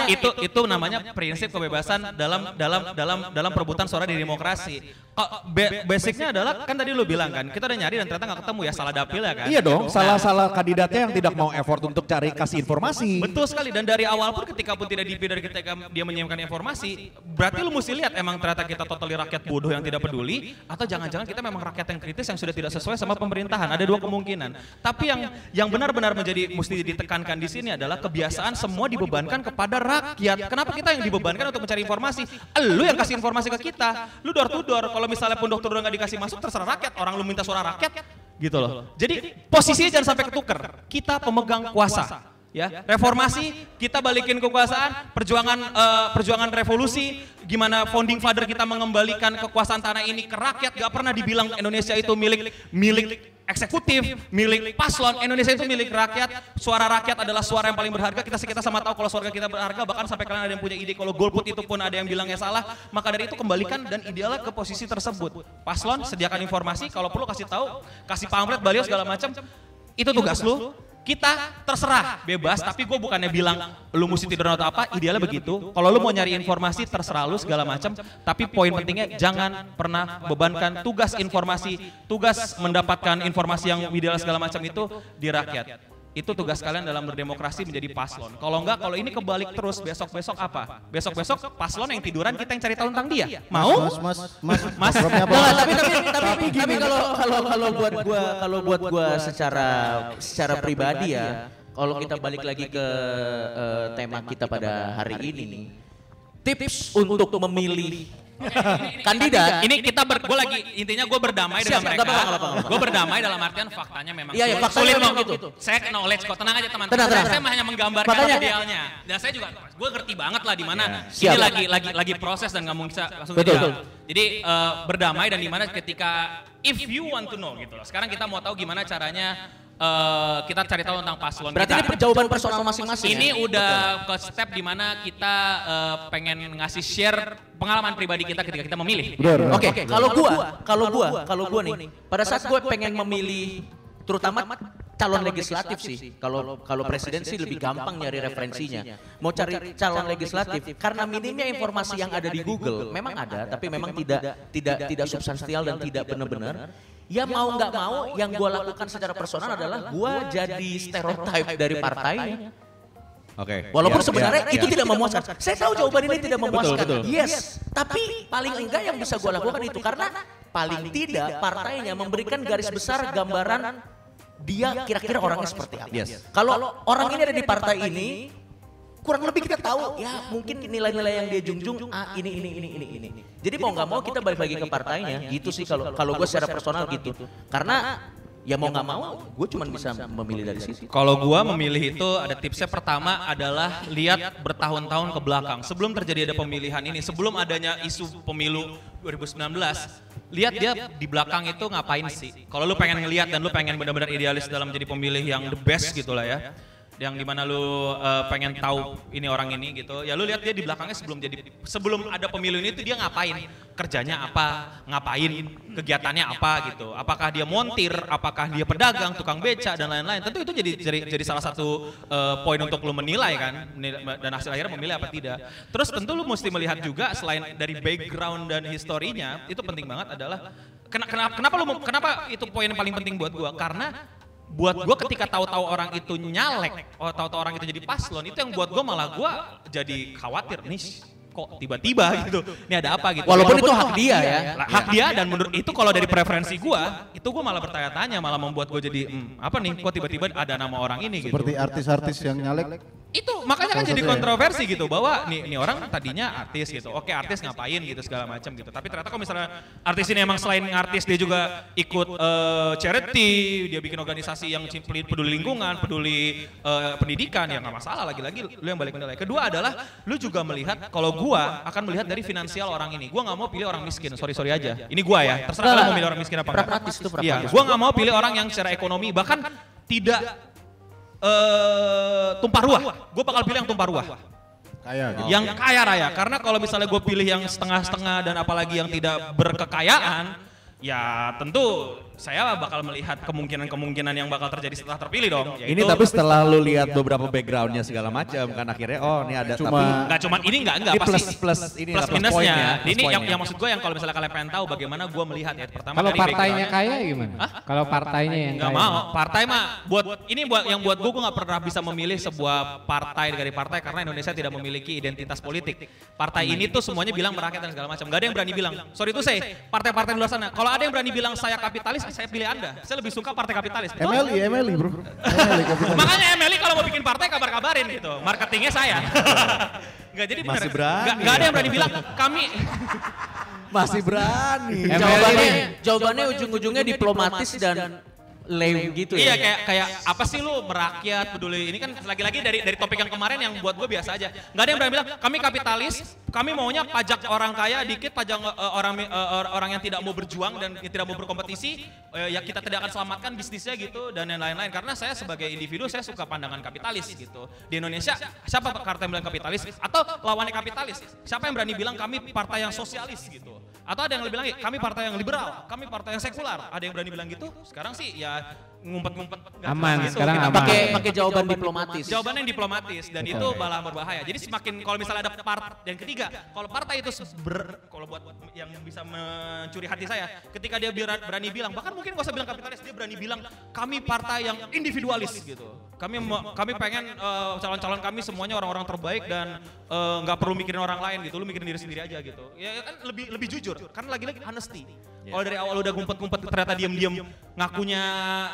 S1: Itu itu namanya prinsip kebebasan dalam dalam dalam dalam perebutan suara di demokrasi. Kok ba- basicnya adalah kan tadi lu bilang kan kita udah nyari dan ternyata nggak ketemu ya salah dapil ya kan?
S4: Iya dong, salah-salah kandidatnya yang tidak mau effort untuk cari kasih informasi.
S1: Betul sekali dan dari awal pun ketika pun tidak dipilih dari ketika dia menyiapkan informasi, berarti lu mesti lihat emang ternyata kita totali rakyat bodoh yang tidak peduli atau jangan-jangan kita memang rakyat yang kritis yang sudah tidak sesuai sama pemerintahan. Ada dua kemungkinan. Tapi yang yang benar-benar menjadi mesti ditekankan di sini adalah kebiasaan semua dibebankan kepada rakyat. Kenapa kita yang dibebankan untuk mencari informasi? Lu yang kasih informasi ke kita. Lu door to door. Kalau misalnya pun dokter udah nggak dikasih masuk terserah rakyat. Orang lu minta suara rakyat gitu loh. Jadi posisinya jangan sampai ketuker. Kita pemegang kuasa ya reformasi kita balikin kekuasaan perjuangan eh, perjuangan revolusi gimana founding father kita mengembalikan kekuasaan tanah ini ke rakyat gak pernah dibilang Indonesia itu milik milik eksekutif milik paslon. Indonesia itu milik rakyat. Suara rakyat adalah suara yang paling berharga. Kita kita sama tahu kalau suara kita berharga. Bahkan sampai kalian ada yang punya ide kalau golput itu pun ada yang bilangnya salah. Maka dari itu kembalikan dan idealnya ke posisi tersebut. Paslon sediakan informasi. Kalau perlu kasih tahu kasih pamflet baliho segala macam. Itu tugas lu kita terserah bebas. Tapi gue bukannya bilang lu mesti tidur atau apa? Idealnya begitu. Kalau lu mau nyari informasi terserah lu segala macam. Tapi poin pentingnya jangan pernah bebankan tugas informasi. Tugas mendapatkan informasi yang ideal segala macam itu di rakyat itu tugas kalian dalam berdemokrasi menjadi paslon. Kalau enggak kalau ini kebalik terus besok besok apa? Besok besok paslon yang tiduran kita yang cari tahu tentang dia. Mau?
S10: Mas, mas, mas,
S1: Mas,
S9: tapi tapi tapi tapi kalau kalau kalau buat gua kalau buat gua secara secara pribadi ya, kalau kita balik lagi ke eh, tema kita pada hari ini, tips untuk memilih kandidat.
S1: Ini kita ber, gue lagi intinya gue berdamai dengan mereka. Gue berdamai dalam artian faktanya memang
S9: Iya, iya,
S1: sulit.
S9: faktanya
S1: sulit
S9: memang
S1: kok.
S9: gitu.
S1: Saya knowledge kok, tenang aja teman.
S9: Tenang,
S1: Saya,
S9: tenang.
S1: saya hanya menggambarkan
S9: Makanya-
S1: idealnya. Dan saya juga, gue ngerti banget lah di mana ini lagi lagi lagi proses dan nggak mungkin bisa langsung
S9: Betul.
S1: Jadi eh, berdamai dan di mana ketika if you want to know gitu loh. Sekarang kita mau tahu gimana caranya eh, kita cari tahu tentang paslon
S9: Berarti
S1: kita.
S9: ini jawaban personal masing-masing.
S1: Ini
S9: ya?
S1: udah ke step di mana kita eh, pengen ngasih share pengalaman pribadi kita ketika kita memilih.
S9: Oke, kalau gua, kalau gua, kalau gua nih, pada saat gua pengen memilih terutama calon legislatif sih. Kalau kalau presiden sih lebih gampang nyari referensinya. Mau cari calon legislatif karena minimnya informasi yang ada di Google, memang ada, tapi memang tidak tidak tidak substansial dan tidak benar-benar. Ya mau nggak mau, yang gua lakukan secara personal adalah gua jadi stereotype dari partainya.
S10: Oke.
S9: Walaupun
S10: Ya,
S9: sebenarnya
S10: ya,
S9: itu
S10: ya.
S9: tidak memuaskan. Saya tahu jawaban ini tidak memuaskan.
S10: betul.
S9: Yes, tapi paling enggak yang bisa gue lakukan itu karena paling tidak partainya memberikan garis besar gambaran dia kira-kira orangnya seperti apa.
S10: Yes.
S9: Kalau orang ini ada di partai ini, kurang lebih kita tahu ya mungkin nilai-nilai yang dia junjung ah ini ini ini ini ini. Jadi mau nggak mau kita balik lagi ke partainya. Gitu sih kalau kalau gue secara personal gitu. Karena ya mau nggak mau, gue cuma bisa memilih dari situ.
S1: Kalau gua memilih itu ada tipsnya pertama adalah lihat bertahun-tahun ke belakang. Sebelum terjadi ada pemilihan ini, sebelum adanya isu pemilu 2019, lihat dia di belakang itu ngapain sih. Kalau lu pengen ngelihat dan lu pengen benar-benar idealis dalam jadi pemilih yang the best gitu lah ya. Yang di mana lu uh, pengen tahu ini orang ini gitu, ya lu lihat dia di belakangnya sebelum jadi sebelum ada pemilu ini tuh dia ngapain, kerjanya apa, ngapain, kegiatannya apa gitu. Apakah dia montir, apakah dia pedagang, tukang beca dan lain-lain. Tentu itu jadi jadi, jadi salah satu uh, poin untuk lu menilai kan, dan hasil akhirnya memilih apa tidak. Terus tentu lu mesti melihat juga selain dari background dan historinya, itu penting banget adalah kena- kenapa kenapa lu kenapa itu poin yang paling penting buat gua? Karena buat gue ketika tahu-tahu orang itu nyalek, oh tahu-tahu orang itu jadi paslon, itu yang buat gue malah gue jadi khawatir nih kok tiba-tiba gitu. Ini ada apa gitu.
S9: Walaupun itu hak dia ya.
S1: Lah, hak dia dan menurut itu kalau dari preferensi gue, itu gue malah bertanya-tanya, malah membuat gue jadi hmm, apa nih? Kok tiba-tiba ada nama orang ini gitu.
S10: Seperti artis-artis yang nyalek.
S1: Itu makanya kan jadi kontroversi. gitu bahwa nih nih orang tadinya artis gitu. Oke artis ngapain gitu segala macam gitu. Tapi ternyata kalau misalnya artis ini emang selain artis dia juga ikut eh, charity dia bikin organisasi yang peduli lingkungan peduli eh, pendidikan ya nggak masalah lagi-lagi lu yang balik menilai. Kedua adalah lu juga melihat kalau gua akan melihat dari finansial orang ini. Gua nggak mau pilih orang miskin. Sorry sorry aja. Ini gua ya. Terserah lu mau milih orang miskin apa enggak. Iya, gua nggak mau pilih orang yang secara ekonomi bahkan tidak eh tumpah ruah. Gue bakal pilih yang tumpah ruah.
S10: Kaya gitu.
S1: Yang kaya raya. Karena kalau misalnya gue pilih yang setengah-setengah dan apalagi yang tidak berkekayaan, ya tentu saya bakal melihat kemungkinan-kemungkinan yang bakal terjadi setelah terpilih dong.
S4: Ini
S1: yaitu-
S4: tapi setelah lu lihat beberapa backgroundnya segala macam kan akhirnya oh ini ada
S10: Cuma-
S4: tapi
S1: Nggak cuma ini nggak enggak
S4: Ini
S1: pasti
S4: plus- plus ini
S1: plus minusnya.
S4: plus
S1: ini yang, yang maksud gue yang kalau misalnya kalian pengen tahu bagaimana gue melihat ya pertama
S3: Kalau partainya kaya gimana? Kalau partainya yang
S1: Nggak mau, partai mah buat ini buat yang buat gue gue nggak pernah bisa memilih sebuah partai dari partai karena Indonesia tidak memiliki identitas politik. Partai ini tuh semuanya bilang merakyat dan segala macam. Gak ada yang berani bilang. Sorry itu saya partai-partai di luar sana. Kalau ada yang berani bilang saya kapitalis, saya pilih anda. Saya lebih suka partai kapitalis. Betul?
S10: MLI, MLI bro. MLI kapitalis.
S1: Makanya MLI kalau mau bikin partai kabar-kabarin gitu. Marketingnya saya. Gak jadi bener.
S4: Masih berani.
S1: Gak, gak ada yang berani bilang kami
S4: masih berani.
S9: Jawabannya, jawabannya ujung-ujungnya diplomatis dan lame gitu
S1: Iya
S9: ya.
S1: kayak kayak apa sih lu merakyat peduli. Ini kan lagi-lagi dari dari topik yang kemarin yang buat gue biasa aja. Nggak ada yang berani bilang kami kapitalis kami maunya pajak orang kaya dikit pajak eh, orang or- orang yang tidak mau berjuang dan tidak mau berkompetisi eh, ya kita tidak akan selamatkan bisnisnya gitu dan yang lain-lain. Karena saya sebagai individu saya suka pandangan kapitalis gitu. Di Indonesia siapa partai yang bilang kapitalis? Atau lawannya kapitalis? Siapa yang berani bilang kami partai yang sosialis gitu? Atau ada yang lebih bilang kami partai yang liberal kami partai yang sekular. Ada yang berani bilang gitu? Sekarang sih ya ngumpet-ngumpet
S3: Aman,
S1: gitu.
S3: sekarang
S1: Kita
S3: aman.
S9: Pakai pakai jawaban diplomatis.
S1: Jawabannya yang diplomatis dan
S3: Betul.
S1: itu malah berbahaya. Jadi semakin kalau misalnya ada part yang ketiga, kalau partai itu ber kalau buat yang bisa mencuri hati saya, ketika dia berani bilang, bahkan mungkin nggak usah bilang kapitalis, dia berani bilang kami partai yang individualis gitu. Kami kami pengen eh, calon-calon kami semuanya orang-orang terbaik dan eh, nggak perlu mikirin orang lain gitu, lu mikirin diri sendiri aja gitu. Ya ya kan lebih lebih jujur, karena lagi-lagi honesty. Kalau dari awal udah ngumpet-ngumpet ternyata diam-diam ngakunya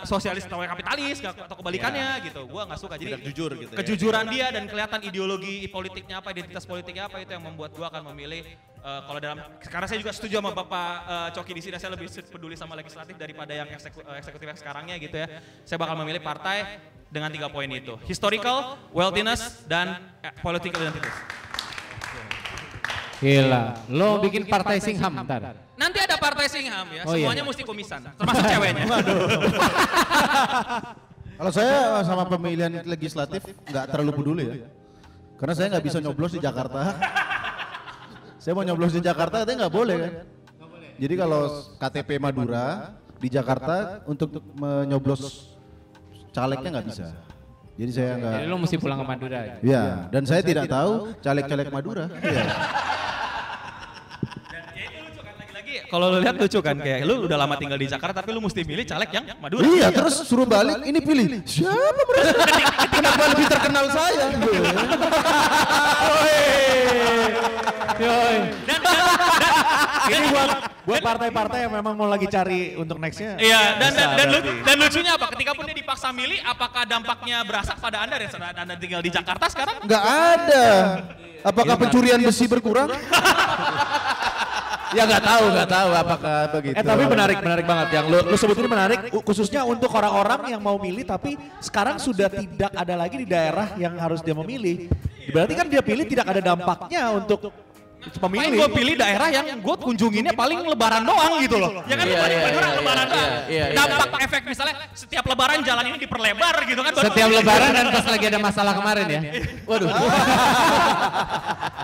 S1: sosialis atau kapitalis atau kebalikannya gitu. Gua nggak suka. Jadi
S4: Tidak jujur gitu ya.
S1: kejujuran dia dan kelihatan ideologi politiknya apa, identitas politiknya apa itu yang membuat gua akan memilih Eh, kalau dalam karena saya juga setuju sama Bapak eh, Coki di sini saya lebih peduli sama legislatif daripada yang ekseku- eh, eksekutif yang sekarangnya gitu ya. Saya bakal memilih partai dengan tiga poin itu. Historical, wealthiness, dan eh, political identity.
S3: Gila, lo bikin partai Singham ntar.
S1: Nanti ada partai Singham ya,
S3: Oh, iya.
S1: semuanya mesti komisan, termasuk ceweknya.
S10: Kalau saya sama pemilihan legislatif nggak terlalu peduli ya. Karena saya nggak bisa nyoblos di Jakarta. saya mau nyoblos di Jakarta katanya nggak boleh kan. Jadi kalau KTP Madura di Jakarta untuk menyoblos calegnya nggak bisa. Jadi saya nggak.
S3: Jadi lo mesti pulang ke Madura.
S10: Ya, dan saya tidak tahu caleg-caleg Madura. Iya.
S1: Kalau lu lihat lucu kan kayak lu udah lama tinggal di Jakarta tapi lu mesti milih caleg yang Madura.
S10: Iya, terus suruh balik, ini pilih. Siapa mereka? Kenapa lebih terkenal saya?
S3: Yoi.
S4: Ini buat buat partai-partai yang memang mau lagi cari untuk nextnya.
S1: Iya, dan dan, dan, dan lucunya apa? Ketika pun dia dipaksa milih, apakah dampaknya berasa pada Anda dan saat Anda tinggal di Jakarta sekarang?
S10: Nggak ada. Apakah pencurian besi berkurang? ya nggak tahu, nggak tahu apakah begitu.
S4: Eh tapi menarik menarik banget yang lu, lu sebut ini menarik khususnya untuk orang-orang yang mau milih tapi sekarang sudah tidak ada lagi di daerah yang harus dia memilih. Berarti kan dia pilih tidak ada dampaknya untuk
S1: Paling
S4: pemilih.
S1: gue pilih daerah yang gue kunjunginnya paling lebaran doang gitu loh. Ya kan
S9: Iya,
S1: paling
S9: iya, iya,
S1: lebaran
S9: iya,
S1: doang.
S9: iya, iya.
S1: Dampak efek misalnya setiap lebaran jalan ini diperlebar gitu kan.
S3: Setiap lebaran dan pas lagi ada masalah kemarin ya.
S9: Waduh.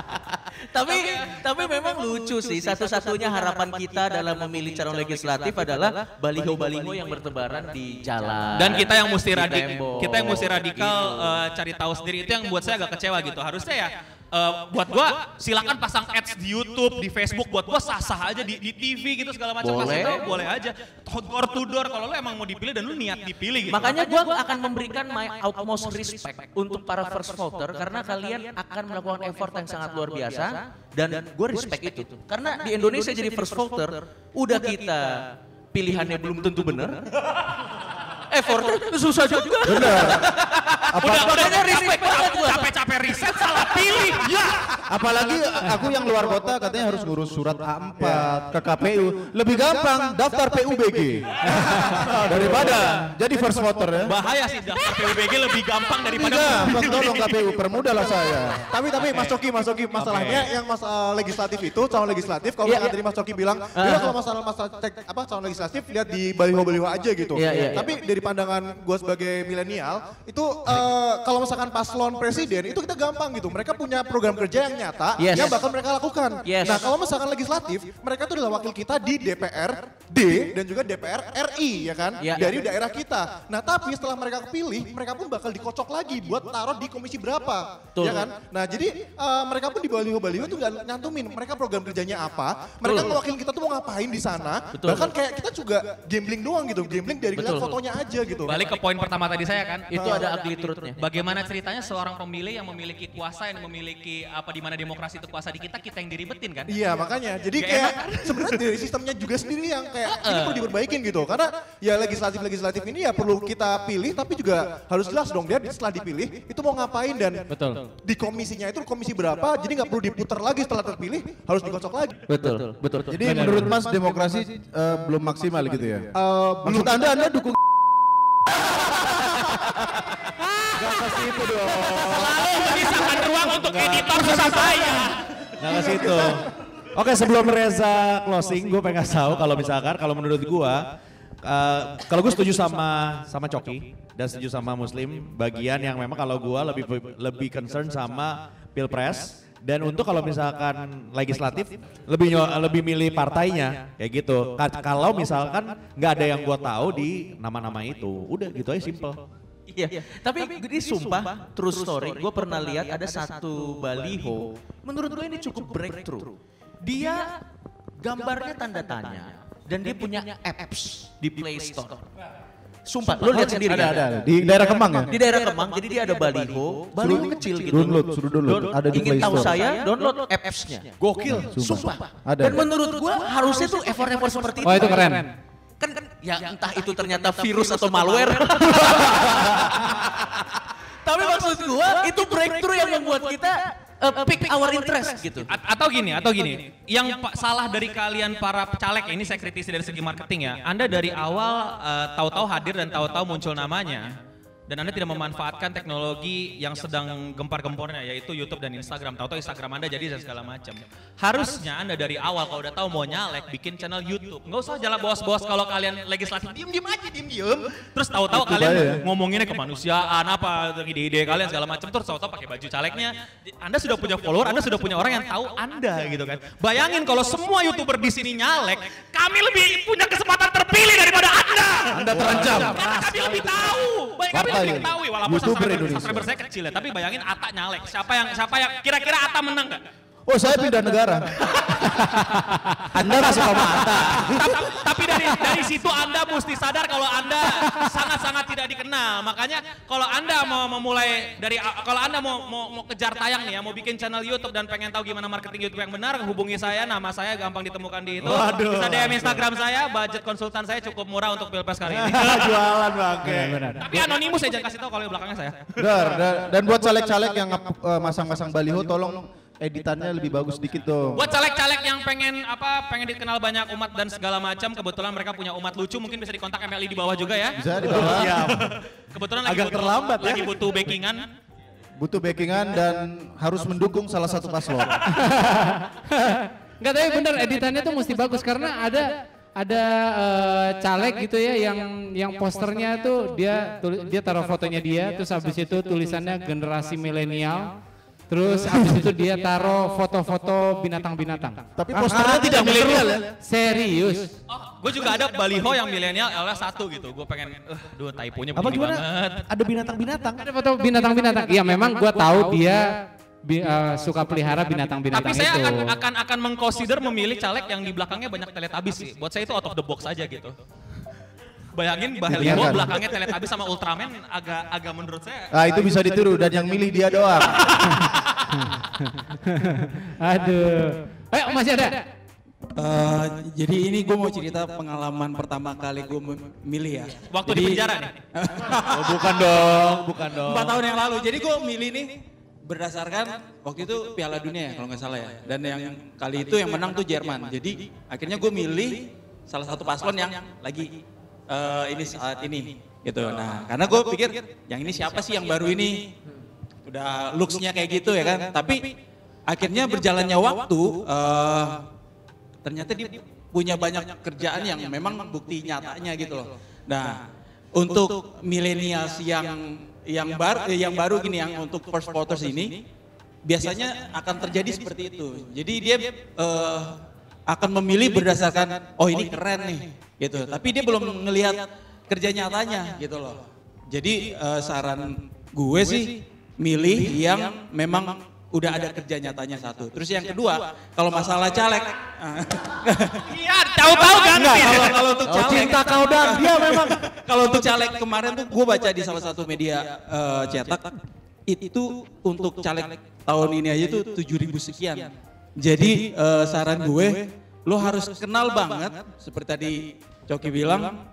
S9: tapi tapi memang lucu sih satu-satunya harapan kita dalam memilih calon legislatif adalah baliho-baliho yang bertebaran di jalan.
S1: Dan kita yang mesti
S9: di
S1: radik,
S9: tembok,
S1: kita yang mesti radikal
S9: gitu.
S1: eh, cari tahu sendiri itu yang buat saya agak kecewa gitu. Harusnya ya eh, buat gua silakan pasang ads di YouTube, di Facebook buat gua sah-sah aja di, di TV gitu segala macam
S9: Boleh.
S1: tahu boleh aja. Door to door kalau lu emang mau dipilih dan lu niat dipilih gitu.
S9: Makanya gua akan memberikan my utmost respect untuk para first voter karena kalian akan melakukan effort yang sangat luar biasa dan gue respect itu. Karena di Indonesia jadi first voter udah kita pilihannya belum tentu benar. Effortnya susah juga.
S10: Benar.
S1: udah
S9: Makanya
S1: udah
S9: respect banget gua.
S1: capek-capek riset salah pilih. Ya.
S10: Apalagi aku yang luar kota katanya harus ngurus surat A4 ke KPU. Lebih gampang daftar PUBG. Daripada jadi first voter ya.
S1: Bahaya sih daftar PUBG lebih gampang daripada
S10: Gampang tolong KPU permudahlah saya.
S8: Tapi tapi Mas Coki, Mas Coki, masalahnya yang masalah legislatif itu, calon legislatif, kalau misalkan
S9: iya.
S8: tadi Mas Coki bilang, ya kalau masalah masalah cek apa calon legislatif lihat di baliho-baliho aja gitu.
S9: Iya, iya,
S8: Tapi dari pandangan gue sebagai milenial, itu eh, kalau misalkan paslon presiden itu kita gampang gitu. Mereka punya program kerja yang nyata
S9: Yes.
S8: yang bakal mereka lakukan.
S9: Yes.
S8: Nah kalau misalkan legislatif, mereka tuh adalah wakil kita di DPR D dan juga DPR RI ya kan
S9: Iya.
S8: dari daerah kita. Nah tapi setelah mereka kepilih, mereka pun bakal dikocok lagi buat taruh di komisi berapa,
S9: Betul.
S8: ya kan? Nah jadi eh, mereka pun di baliho-baliho tuh nggak nyantumin mereka program kerjanya apa, mereka ngewakilin kita tuh mau ngapain di sana.
S9: Betul.
S8: Bahkan kayak kita juga gambling doang gitu, gambling dari lihat fotonya aja gitu.
S1: Balik ke poin pertama tadi saya kan.
S9: Itu ada ugly truth-nya.
S1: Bagaimana ceritanya seorang pemilih yang memiliki kuasa yang memiliki apa di mana demokrasi itu kuasa di kita kita yang diribetin kan?
S8: Iya makanya, jadi
S1: Gak
S8: kayak
S1: enak
S8: sebenarnya dari sistemnya juga sendiri yang kayak ini perlu diperbaikin gitu. Karena ya legislatif-legislatif ini ya perlu kita pilih tapi juga harus jelas dong dia setelah dipilih itu mau ngapain dan
S3: Betul.
S8: di komisinya itu komisi berapa jadi nggak perlu diputar lagi setelah terpilih harus dikocok lagi.
S9: Betul, betul.
S10: Jadi menurut Mas demokrasi eh, belum maksimal gitu ya?
S8: Eh,
S10: Maksud Anda Anda dukung
S1: Selalu menyisakan ruang untuk editor susah saya.
S4: Nah ke situ. Oke sebelum Reza closing, gue pengen tahu kalau misalkan kalau menurut gue, eh, kalau gue setuju sama sama Coki dan setuju sama Muslim, bagian yang memang kalau gue lebih lebih concern sama pilpres dan untuk kalau misalkan legislatif lebih lebih milih partainya kayak gitu. Ka- Kalau misalkan nggak ada yang gue tahu di nama-nama itu, udah gitu aja simple.
S9: Iya, tapi ini sumpah true story. Gue pernah lihat ada satu baliho. Menurut gue ini cukup breakthrough. Dia gambarnya tanda tanya dan dia punya apps di Play Store. Sumpah, lo lihat sendiri
S10: ada
S9: kan?
S10: ada di daerah Kemang ya?
S9: Di daerah Kemang, jadi dia ada baliho, baliho kecil gitu.
S10: Download, suruh download. Ada di
S9: Ingin tahu saya, download apps-nya.
S4: Gokil.
S9: Sumpah.
S10: Ada.
S9: Dan menurut gua harusnya tuh effort-effort seperti itu.
S3: Oh itu keren.
S9: Kan kan ya entah itu ternyata virus atau malware. Tapi maksud gua itu breakthrough yang membuat kita uh, pick our interest gitu.
S1: A- atau gini, atau gini, yang salah dari kalian para caleg ini saya kritisi dari segi marketing ya. Anda dari awal eh, tahu-tahu hadir dan tahu-tahu muncul namanya. Dan Anda tidak memanfaatkan teknologi yang sedang gempar-gempornya yaitu YouTube dan Instagram. Tahu-tahu Instagram Anda jadi dan segala macam. Harusnya Anda dari awal kalau udah tahu mau nyalek bikin channel YouTube. Nggak usah jalan bos-bos kalau kalian legislatif diem-diem aja diem-diem. Terus tahu-tahu kalian
S10: aja ya.
S1: ngomonginnya kemanusiaan apa ide-ide kalian segala macam terus tahu-tahu pakai baju calegnya. Anda sudah punya follower, Anda sudah punya orang yang tahu Anda gitu kan. Bayangin kalau semua YouTuber di sini nyalek, kami lebih punya kesempatan terpilih daripada Anda.
S10: Anda terancam.
S1: Karena kami lebih tahu. Baik kami lebih tahu ya, walaupun subscriber,
S10: Indonesia.
S1: subscriber saya kecil ya, tapi bayangin Ata nyalek. Siapa yang siapa yang kira-kira Ata menang nggak?
S10: Oh saya pindah negara.
S7: Anda masuk ke mata.
S1: tapi, dari dari situ Anda mesti sadar kalau Anda sangat-sangat tidak dikenal. Makanya kalau Anda mau memulai dari kalau Anda mau mau, mau kejar tayang nih ya, mau bikin channel YouTube dan pengen tahu gimana marketing YouTube yang benar, hubungi saya. Nama saya gampang ditemukan di itu.
S4: Waduh.
S1: Bisa DM Instagram saya, budget konsultan saya cukup murah untuk Pilpres kali ini.
S4: Jualan bangke.
S3: Benar.
S1: tapi anonimus saya jangan kasih tahu kalau di belakangnya saya.
S10: Dar, dan, dan buat caleg-caleg yang uh, masang-masang baliho tolong editannya lebih bagus dikit dong.
S1: Buat caleg-caleg yang pengen apa pengen dikenal banyak umat dan segala macam, kebetulan mereka punya umat lucu, mungkin bisa dikontak MLI di bawah juga ya.
S10: Bisa di bawah.
S4: Siap.
S1: Kebetulan lagi
S4: Agak
S1: butuh,
S4: terlambat ya.
S1: lagi butuh backingan.
S10: Butuh backingan dan harus mendukung salah satu paslon.
S3: Enggak tapi bener editannya tuh mesti bagus karena ada ada eh, caleg gitu ya yang yang posternya tuh dia tuli- dia taruh fotonya dia terus habis itu tulisannya generasi milenial terus habis itu dia taruh foto-foto binatang-binatang.
S10: Tapi posternya tidak milenial ya.
S3: Serius.
S1: Oh, gue juga ada baliho yang milenial LS satu gitu. Gue pengen, eh, duh typonya
S4: Apa gimana?
S1: banget.
S4: Ada binatang-binatang.
S3: Ada foto binatang-binatang. Iya memang gua tahu dia bi- eh, suka pelihara binatang-binatang
S1: Tapi
S3: itu.
S1: saya akan akan akan mengconsider memilih caleg yang di belakangnya banyak teletabis sih. Buat saya itu out of the box aja gitu. Bayangin baliho
S10: Bayangkan.
S1: belakangnya teletabis sama Ultraman agak agak menurut saya.
S10: Nah itu bisa ditiru dan yang milih dia doang.
S3: Aduh. Ayo masih ada.
S11: Eh, jadi ini gue mau cerita pengalaman pertama kali gue milih ya.
S1: Waktu di penjara nih.
S4: Oh, bukan dong, bukan dong.
S11: Empat tahun yang lalu. Jadi gue milih nih berdasarkan waktu itu Piala Dunia ya kalau nggak salah ya. Dan yang kali itu yang menang tuh Jerman. Jadi akhirnya gue milih salah satu paslon yang lagi eh, ini saat ini gitu. Nah karena gue pikir yang ini siapa sih yang baru ini? Udah looksnya kayak gitu ya kan. Tapi akhirnya berjalannya waktu eh, ternyata dia punya banyak kerjaan yang memang bukti nyatanya gitu loh. Nah, untuk milenials yang yang baru yang baru gini yang untuk first voters ini biasanya akan terjadi seperti itu. Jadi dia eh, akan memilih berdasarkan oh ini keren nih gitu. Tapi dia belum ngelihat kerja nyatanya gitu loh. Jadi eh, saran gue sih milih yang memang udah ada kerja nyatanya satu. Terus yang kedua, kalau masalah caleg,
S1: Iya, tahu-tahu kan.
S11: Kalau kalau untuk caleg,
S4: cinta kau dan dia memang.
S11: kalau untuk caleg kemarin tuh gue baca di salah satu media eh, cetak itu untuk caleg tahun ini aja tuh 7000 sekian. Jadi eh, saran gue, lo harus kenal banget seperti tadi Coki bilang,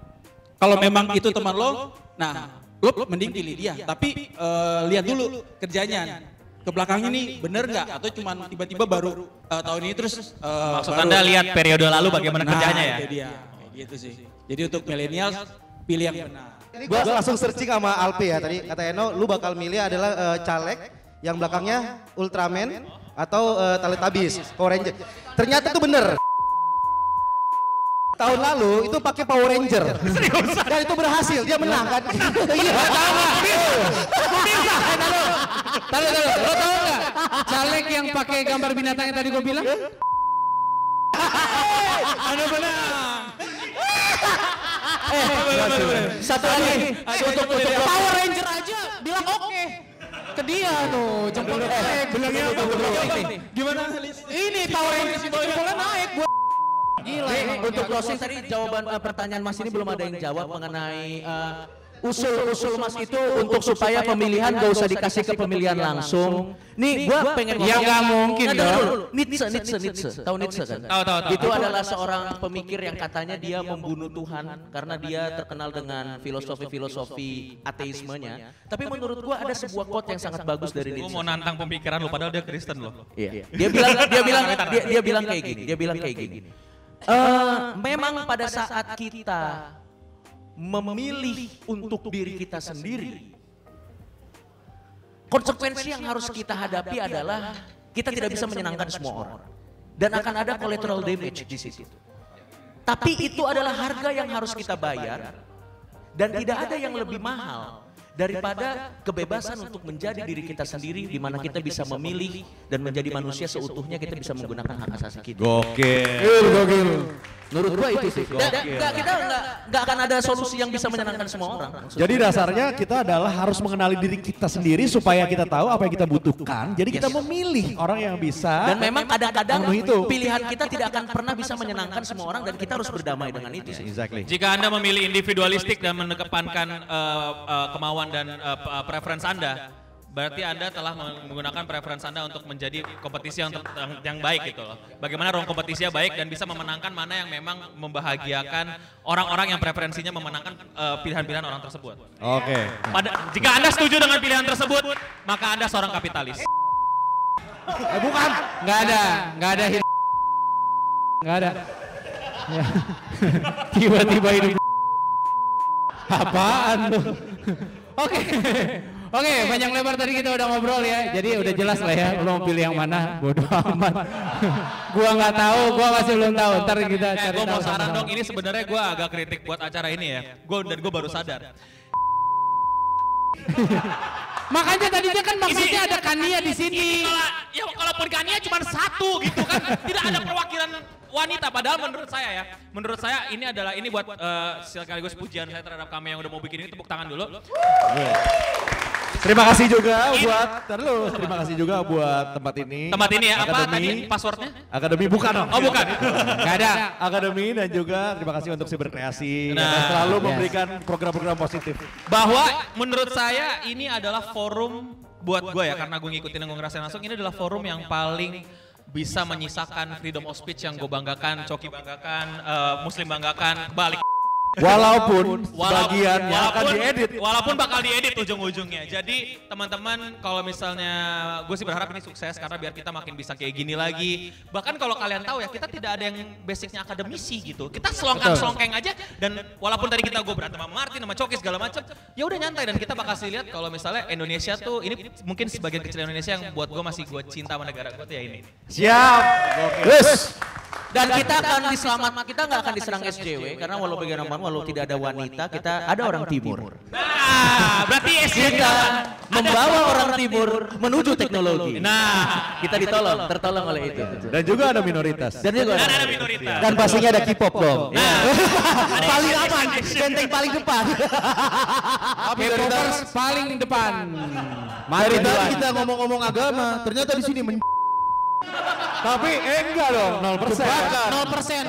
S11: kalau memang itu teman lo, nah lo mending pilih dia. Tapi eh, lihat dulu kerjanya. Ke belakang ini bener nggak atau cuman tiba-tiba baru eh, tahun ini terus eh,
S1: Maksud
S11: baru-
S1: Anda lihat periode lalu bagaimana
S11: Nah,
S1: kerjanya ya?
S11: itu dia. Kayak gitu sih. Jadi untuk milenial pilih yang benar.
S7: Gue langsung searching sama Alpi ya tadi kata Eno, lu bakal milih adalah eh, caleg yang belakangnya Ultraman atau uh, Teletubbies, Power Ranger. Ternyata itu bener. Tahun lalu itu pakai Power Ranger. Dan itu berhasil, dia menang kan? Iya,
S3: Tahu tahu, lo tahu nggak? Caleg yang pakai gambar binatang yang tadi gue bilang?
S11: Ada benar.
S7: Satu lagi, untuk
S3: Power Ranger aja bilang oke. Ke dia tuh, jempol naik. Bilangnya
S11: Gimana?
S3: Ini Power Ranger jempolnya naik. Gua
S9: Gila, untuk closing tadi jawaban eh, pertanyaan Mas ini belum ada yang jawab mengenai eh, usul-usul mas itu untuk supaya pemilihan gak usah dikasih ke pemilihan langsung. Nih gua pengen
S3: Ya nggak mungkin dong.
S9: Nietzsche, Nietzsche, Nietzsche. Tahu Nietzsche kan?
S2: Tahu, tahu, tahu.
S9: Itu adalah seorang pemikir yang katanya dia membunuh Tuhan karena dia terkenal dengan filosofi-filosofi ateismenya. Tapi menurut gua ada sebuah quote yang sangat bagus dari Nietzsche.
S1: mau nantang pemikiran lu padahal dia Kristen loh.
S9: Iya. Dia bilang dia bilang dia, dia bilang kayak gini. Dia bilang kayak gini. Eh, memang pada saat kita memilih untuk diri kita sendiri, konsekuensi yang harus kita hadapi adalah kita tidak bisa menyenangkan semua orang. dan akan ada collateral damage di situ. Tapi itu adalah harga yang harus kita bayar. dan tidak ada yang lebih mahal daripada kebebasan untuk menjadi diri kita sendiri di mana kita bisa memilih dan menjadi manusia seutuhnya kita bisa menggunakan hak asasi kita.
S4: Gokil, gokil.
S9: Menurut gua itu sih. Da- kita nggak nggak akan ada solusi yang bisa menyenangkan semua orang.
S4: Jadi dasarnya kita adalah harus mengenali diri kita sendiri supaya kita tahu apa yang kita butuhkan. Jadi kita memilih orang yang bisa.
S9: Dan memang kadang-kadang pilihan kita tidak akan pernah bisa menyenangkan semua orang dan kita harus berdamai dengan itu sih.
S4: Exactly.
S1: Jika Anda memilih individualistik dan mengedepankan eh, eh, kemauan dan eh, preference Anda, berarti Anda telah menggunakan preference Anda untuk menjadi kompetisi yang, yang, yang baik gitu loh. Bagaimana ruang kompetisinya baik dan bisa memenangkan mana yang memang membahagiakan orang-orang yang preferensinya memenangkan eh, pilihan-pilihan orang tersebut.
S4: Oke.
S1: Pada, jika Anda setuju dengan pilihan tersebut, maka Anda seorang kapitalis.
S3: Eh, bukan. Nggak ada, nggak ada nggak ada. Ya. Tiba-tiba hidup. Apaan tuh? Oke. Oke, panjang lebar tadi kita udah ngobrol ya. Jadi udah jelas lah ya, lo mau pilih yang mana, bodoh amat. gua nggak tahu, gua masih belum tahu. Ntar kita
S1: Eh,
S3: cari
S1: gue mau saran dong, ini sebenarnya gue agak kritik buat acara ini ya. Gue dan gue baru sadar.
S3: Makanya tadinya kan maksudnya ada Kania di sini.
S1: Kalau ya kalaupun Kania cuma satu gitu kan, tidak ada perwakilan wanita. Padahal menurut saya ya, menurut saya ini adalah ini buat eh, sekaligus pujian saya terhadap kami yang udah mau bikin ini tepuk tangan dulu.
S4: Terima kasih juga buat, Ntar dulu, terima kasih juga buat tempat ini.
S1: Tempat ini ya, apa
S4: Akademi.
S1: tadi passwordnya?
S4: Akademi bukan dong.
S1: Oh bukan.
S4: Gak ada. Akademi dan juga terima kasih untuk si berkreasi
S1: Nah,
S4: yang selalu
S1: yes.
S4: memberikan program-program positif.
S1: Bahwa menurut saya ini adalah forum buat gue ya karena gue ngikutin yang gue ngerasain langsung ini adalah forum yang paling bisa menyisakan freedom of speech yang gue banggakan, Coki banggakan, eh, Muslim banggakan, kebalik.
S4: Walaupun
S1: Wala-
S4: sebagian yang akan
S1: walaupun-
S4: diedit.
S1: Walaupun bakal diedit ujung-ujungnya. Jadi teman-teman kalau misalnya gue sih berharap ini sukses karena biar kita makin bisa kayak gini lagi. Bahkan kalau kalian tahu ya kita tidak ada yang basicnya akademisi gitu. Kita selongkang-selongkang aja dan walaupun tadi kita gue berantem sama Martin sama Coki segala macam, ya udah nyantai dan kita bakal sih lihat kalau misalnya Indonesia tuh ini mungkin sebagian kecil Indonesia yang buat gue masih gue cinta sama negara gue tuh ya ini.
S4: Siap.
S9: Yes. Dan kita akan diselamat, kita nggak akan diserang SJW karena walau bagaimanapun walau tidak ada wanita, kita ada orang timur.
S1: Nah, berarti SJW
S9: Kita membawa orang timur menuju teknologi.
S1: Nah,
S9: kita ditolong, tertolong oleh itu.
S4: Dan juga ada minoritas.
S9: Dan juga
S1: ada minoritas.
S7: Dan pastinya ada K-pop dong.
S9: paling aman, benteng paling depan.
S3: K-popers paling depan.
S10: Tadi kita ngomong-ngomong agama, ternyata di sini men
S4: Tapi eh enggak dong, 0 persen.
S3: 0 persen.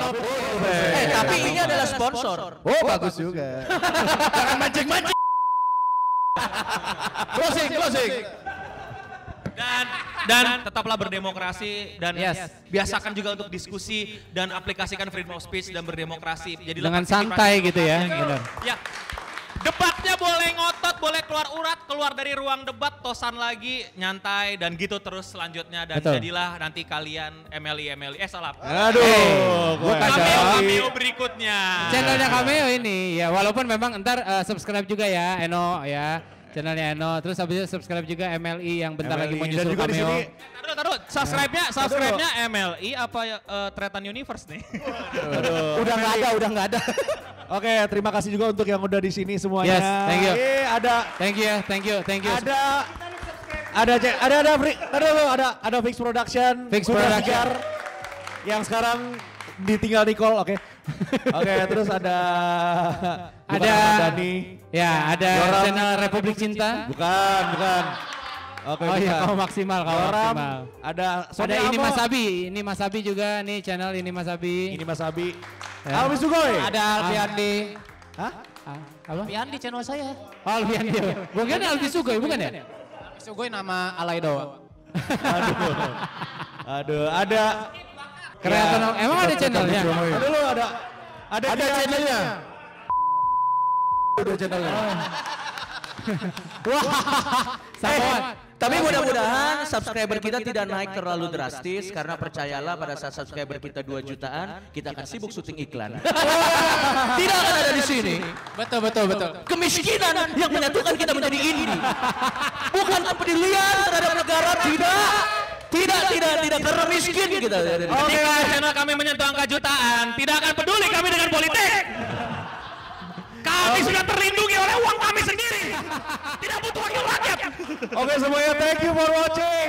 S9: Eh, tapi ini adalah sponsor.
S10: Oh bagus juga.
S9: Jangan mancing-mancing.
S10: Closing, closing.
S1: dan dan tetaplah berdemokrasi dan
S3: Yes.
S1: biasakan juga untuk diskusi dan aplikasikan freedom of speech dan berdemokrasi. Jadi
S3: Dengan santai gitu ya, benar.
S1: Ya. Debatnya boleh ngotot, boleh keluar urat, keluar dari ruang debat, tosan lagi, nyantai dan gitu terus selanjutnya dan
S3: Betul.
S1: jadilah nanti kalian MLI MLI eh salah.
S4: Aduh, gua
S1: cameo
S4: kacau.
S1: cameo berikutnya.
S3: Channelnya Cameo ini ya walaupun memang ntar eh, subscribe juga ya Eno ya channelnya Eno terus habis itu subscribe juga MLI yang bentar lagi mau
S4: MLI. Dan
S3: nyusul
S4: juga di
S3: Cameo.
S4: sini
S1: Taruh, taruh, subscribe-nya, subscribe-nya MLI apa eh, Tretan Universe nih?
S7: Udah nggak ada, udah nggak ada.
S4: Oke, terima kasih juga untuk yang udah di sini semuanya.
S3: Yes, thank you.
S4: Eh, ada
S3: Thank you ya, thank you, thank you.
S4: ada ada cek ada ada ada ada ada Fix Production,
S3: Fix Production.
S4: Sigar, yang sekarang ditinggal Nicole, oke. Oke, terus ada
S3: Ada
S4: Dhani.
S3: ya ada
S4: Yoram.
S3: channel Republik Cinta.
S4: Bukan, bukan. Oke,
S3: Oh iya, kamu maksimal, kamu
S4: Yoram,
S3: maksimal.
S4: Ada Sony
S3: Ada ini
S4: Amo,
S3: Mas Abi, ini Mas Abi juga nih channel ini Mas Abi.
S4: Ini Mas Abi.
S3: Ya.
S4: Alwi Sugoi.
S3: Ada Alfiandi.
S4: Hah?
S3: Apa?
S12: Alfian di channel saya.
S3: Oh, Alfian dia. Bukan Alfi Sugoi, bukan ya?
S12: Sugoi nama Alaido.
S10: Aduh, ada
S3: Kreator emang ada channelnya?
S10: Ada lu ada ada, ada channelnya. Ada channelnya.
S3: Wah, Samuan.
S9: Tapi mudah-mudahan subscriber kita tidak naik terlalu drastis karena percayalah pada saat subscriber kita 2 jutaan, kita akan sibuk syuting iklan. tidak akan ada di sini.
S12: Betul betul betul.
S9: Kemiskinan yang menyatukan kita menjadi indie. Bukan kepedulian terhadap negara, tidak. Tidak, tidak, tidak karena miskin kita.
S1: Ketika channel kami menyentuh angka jutaan, tidak akan peduli kami dengan politik. Kami sudah terlindungi oleh uang kami sendiri. Tidak butuh wakil rakyat.
S10: Oke semuanya thank you for watching.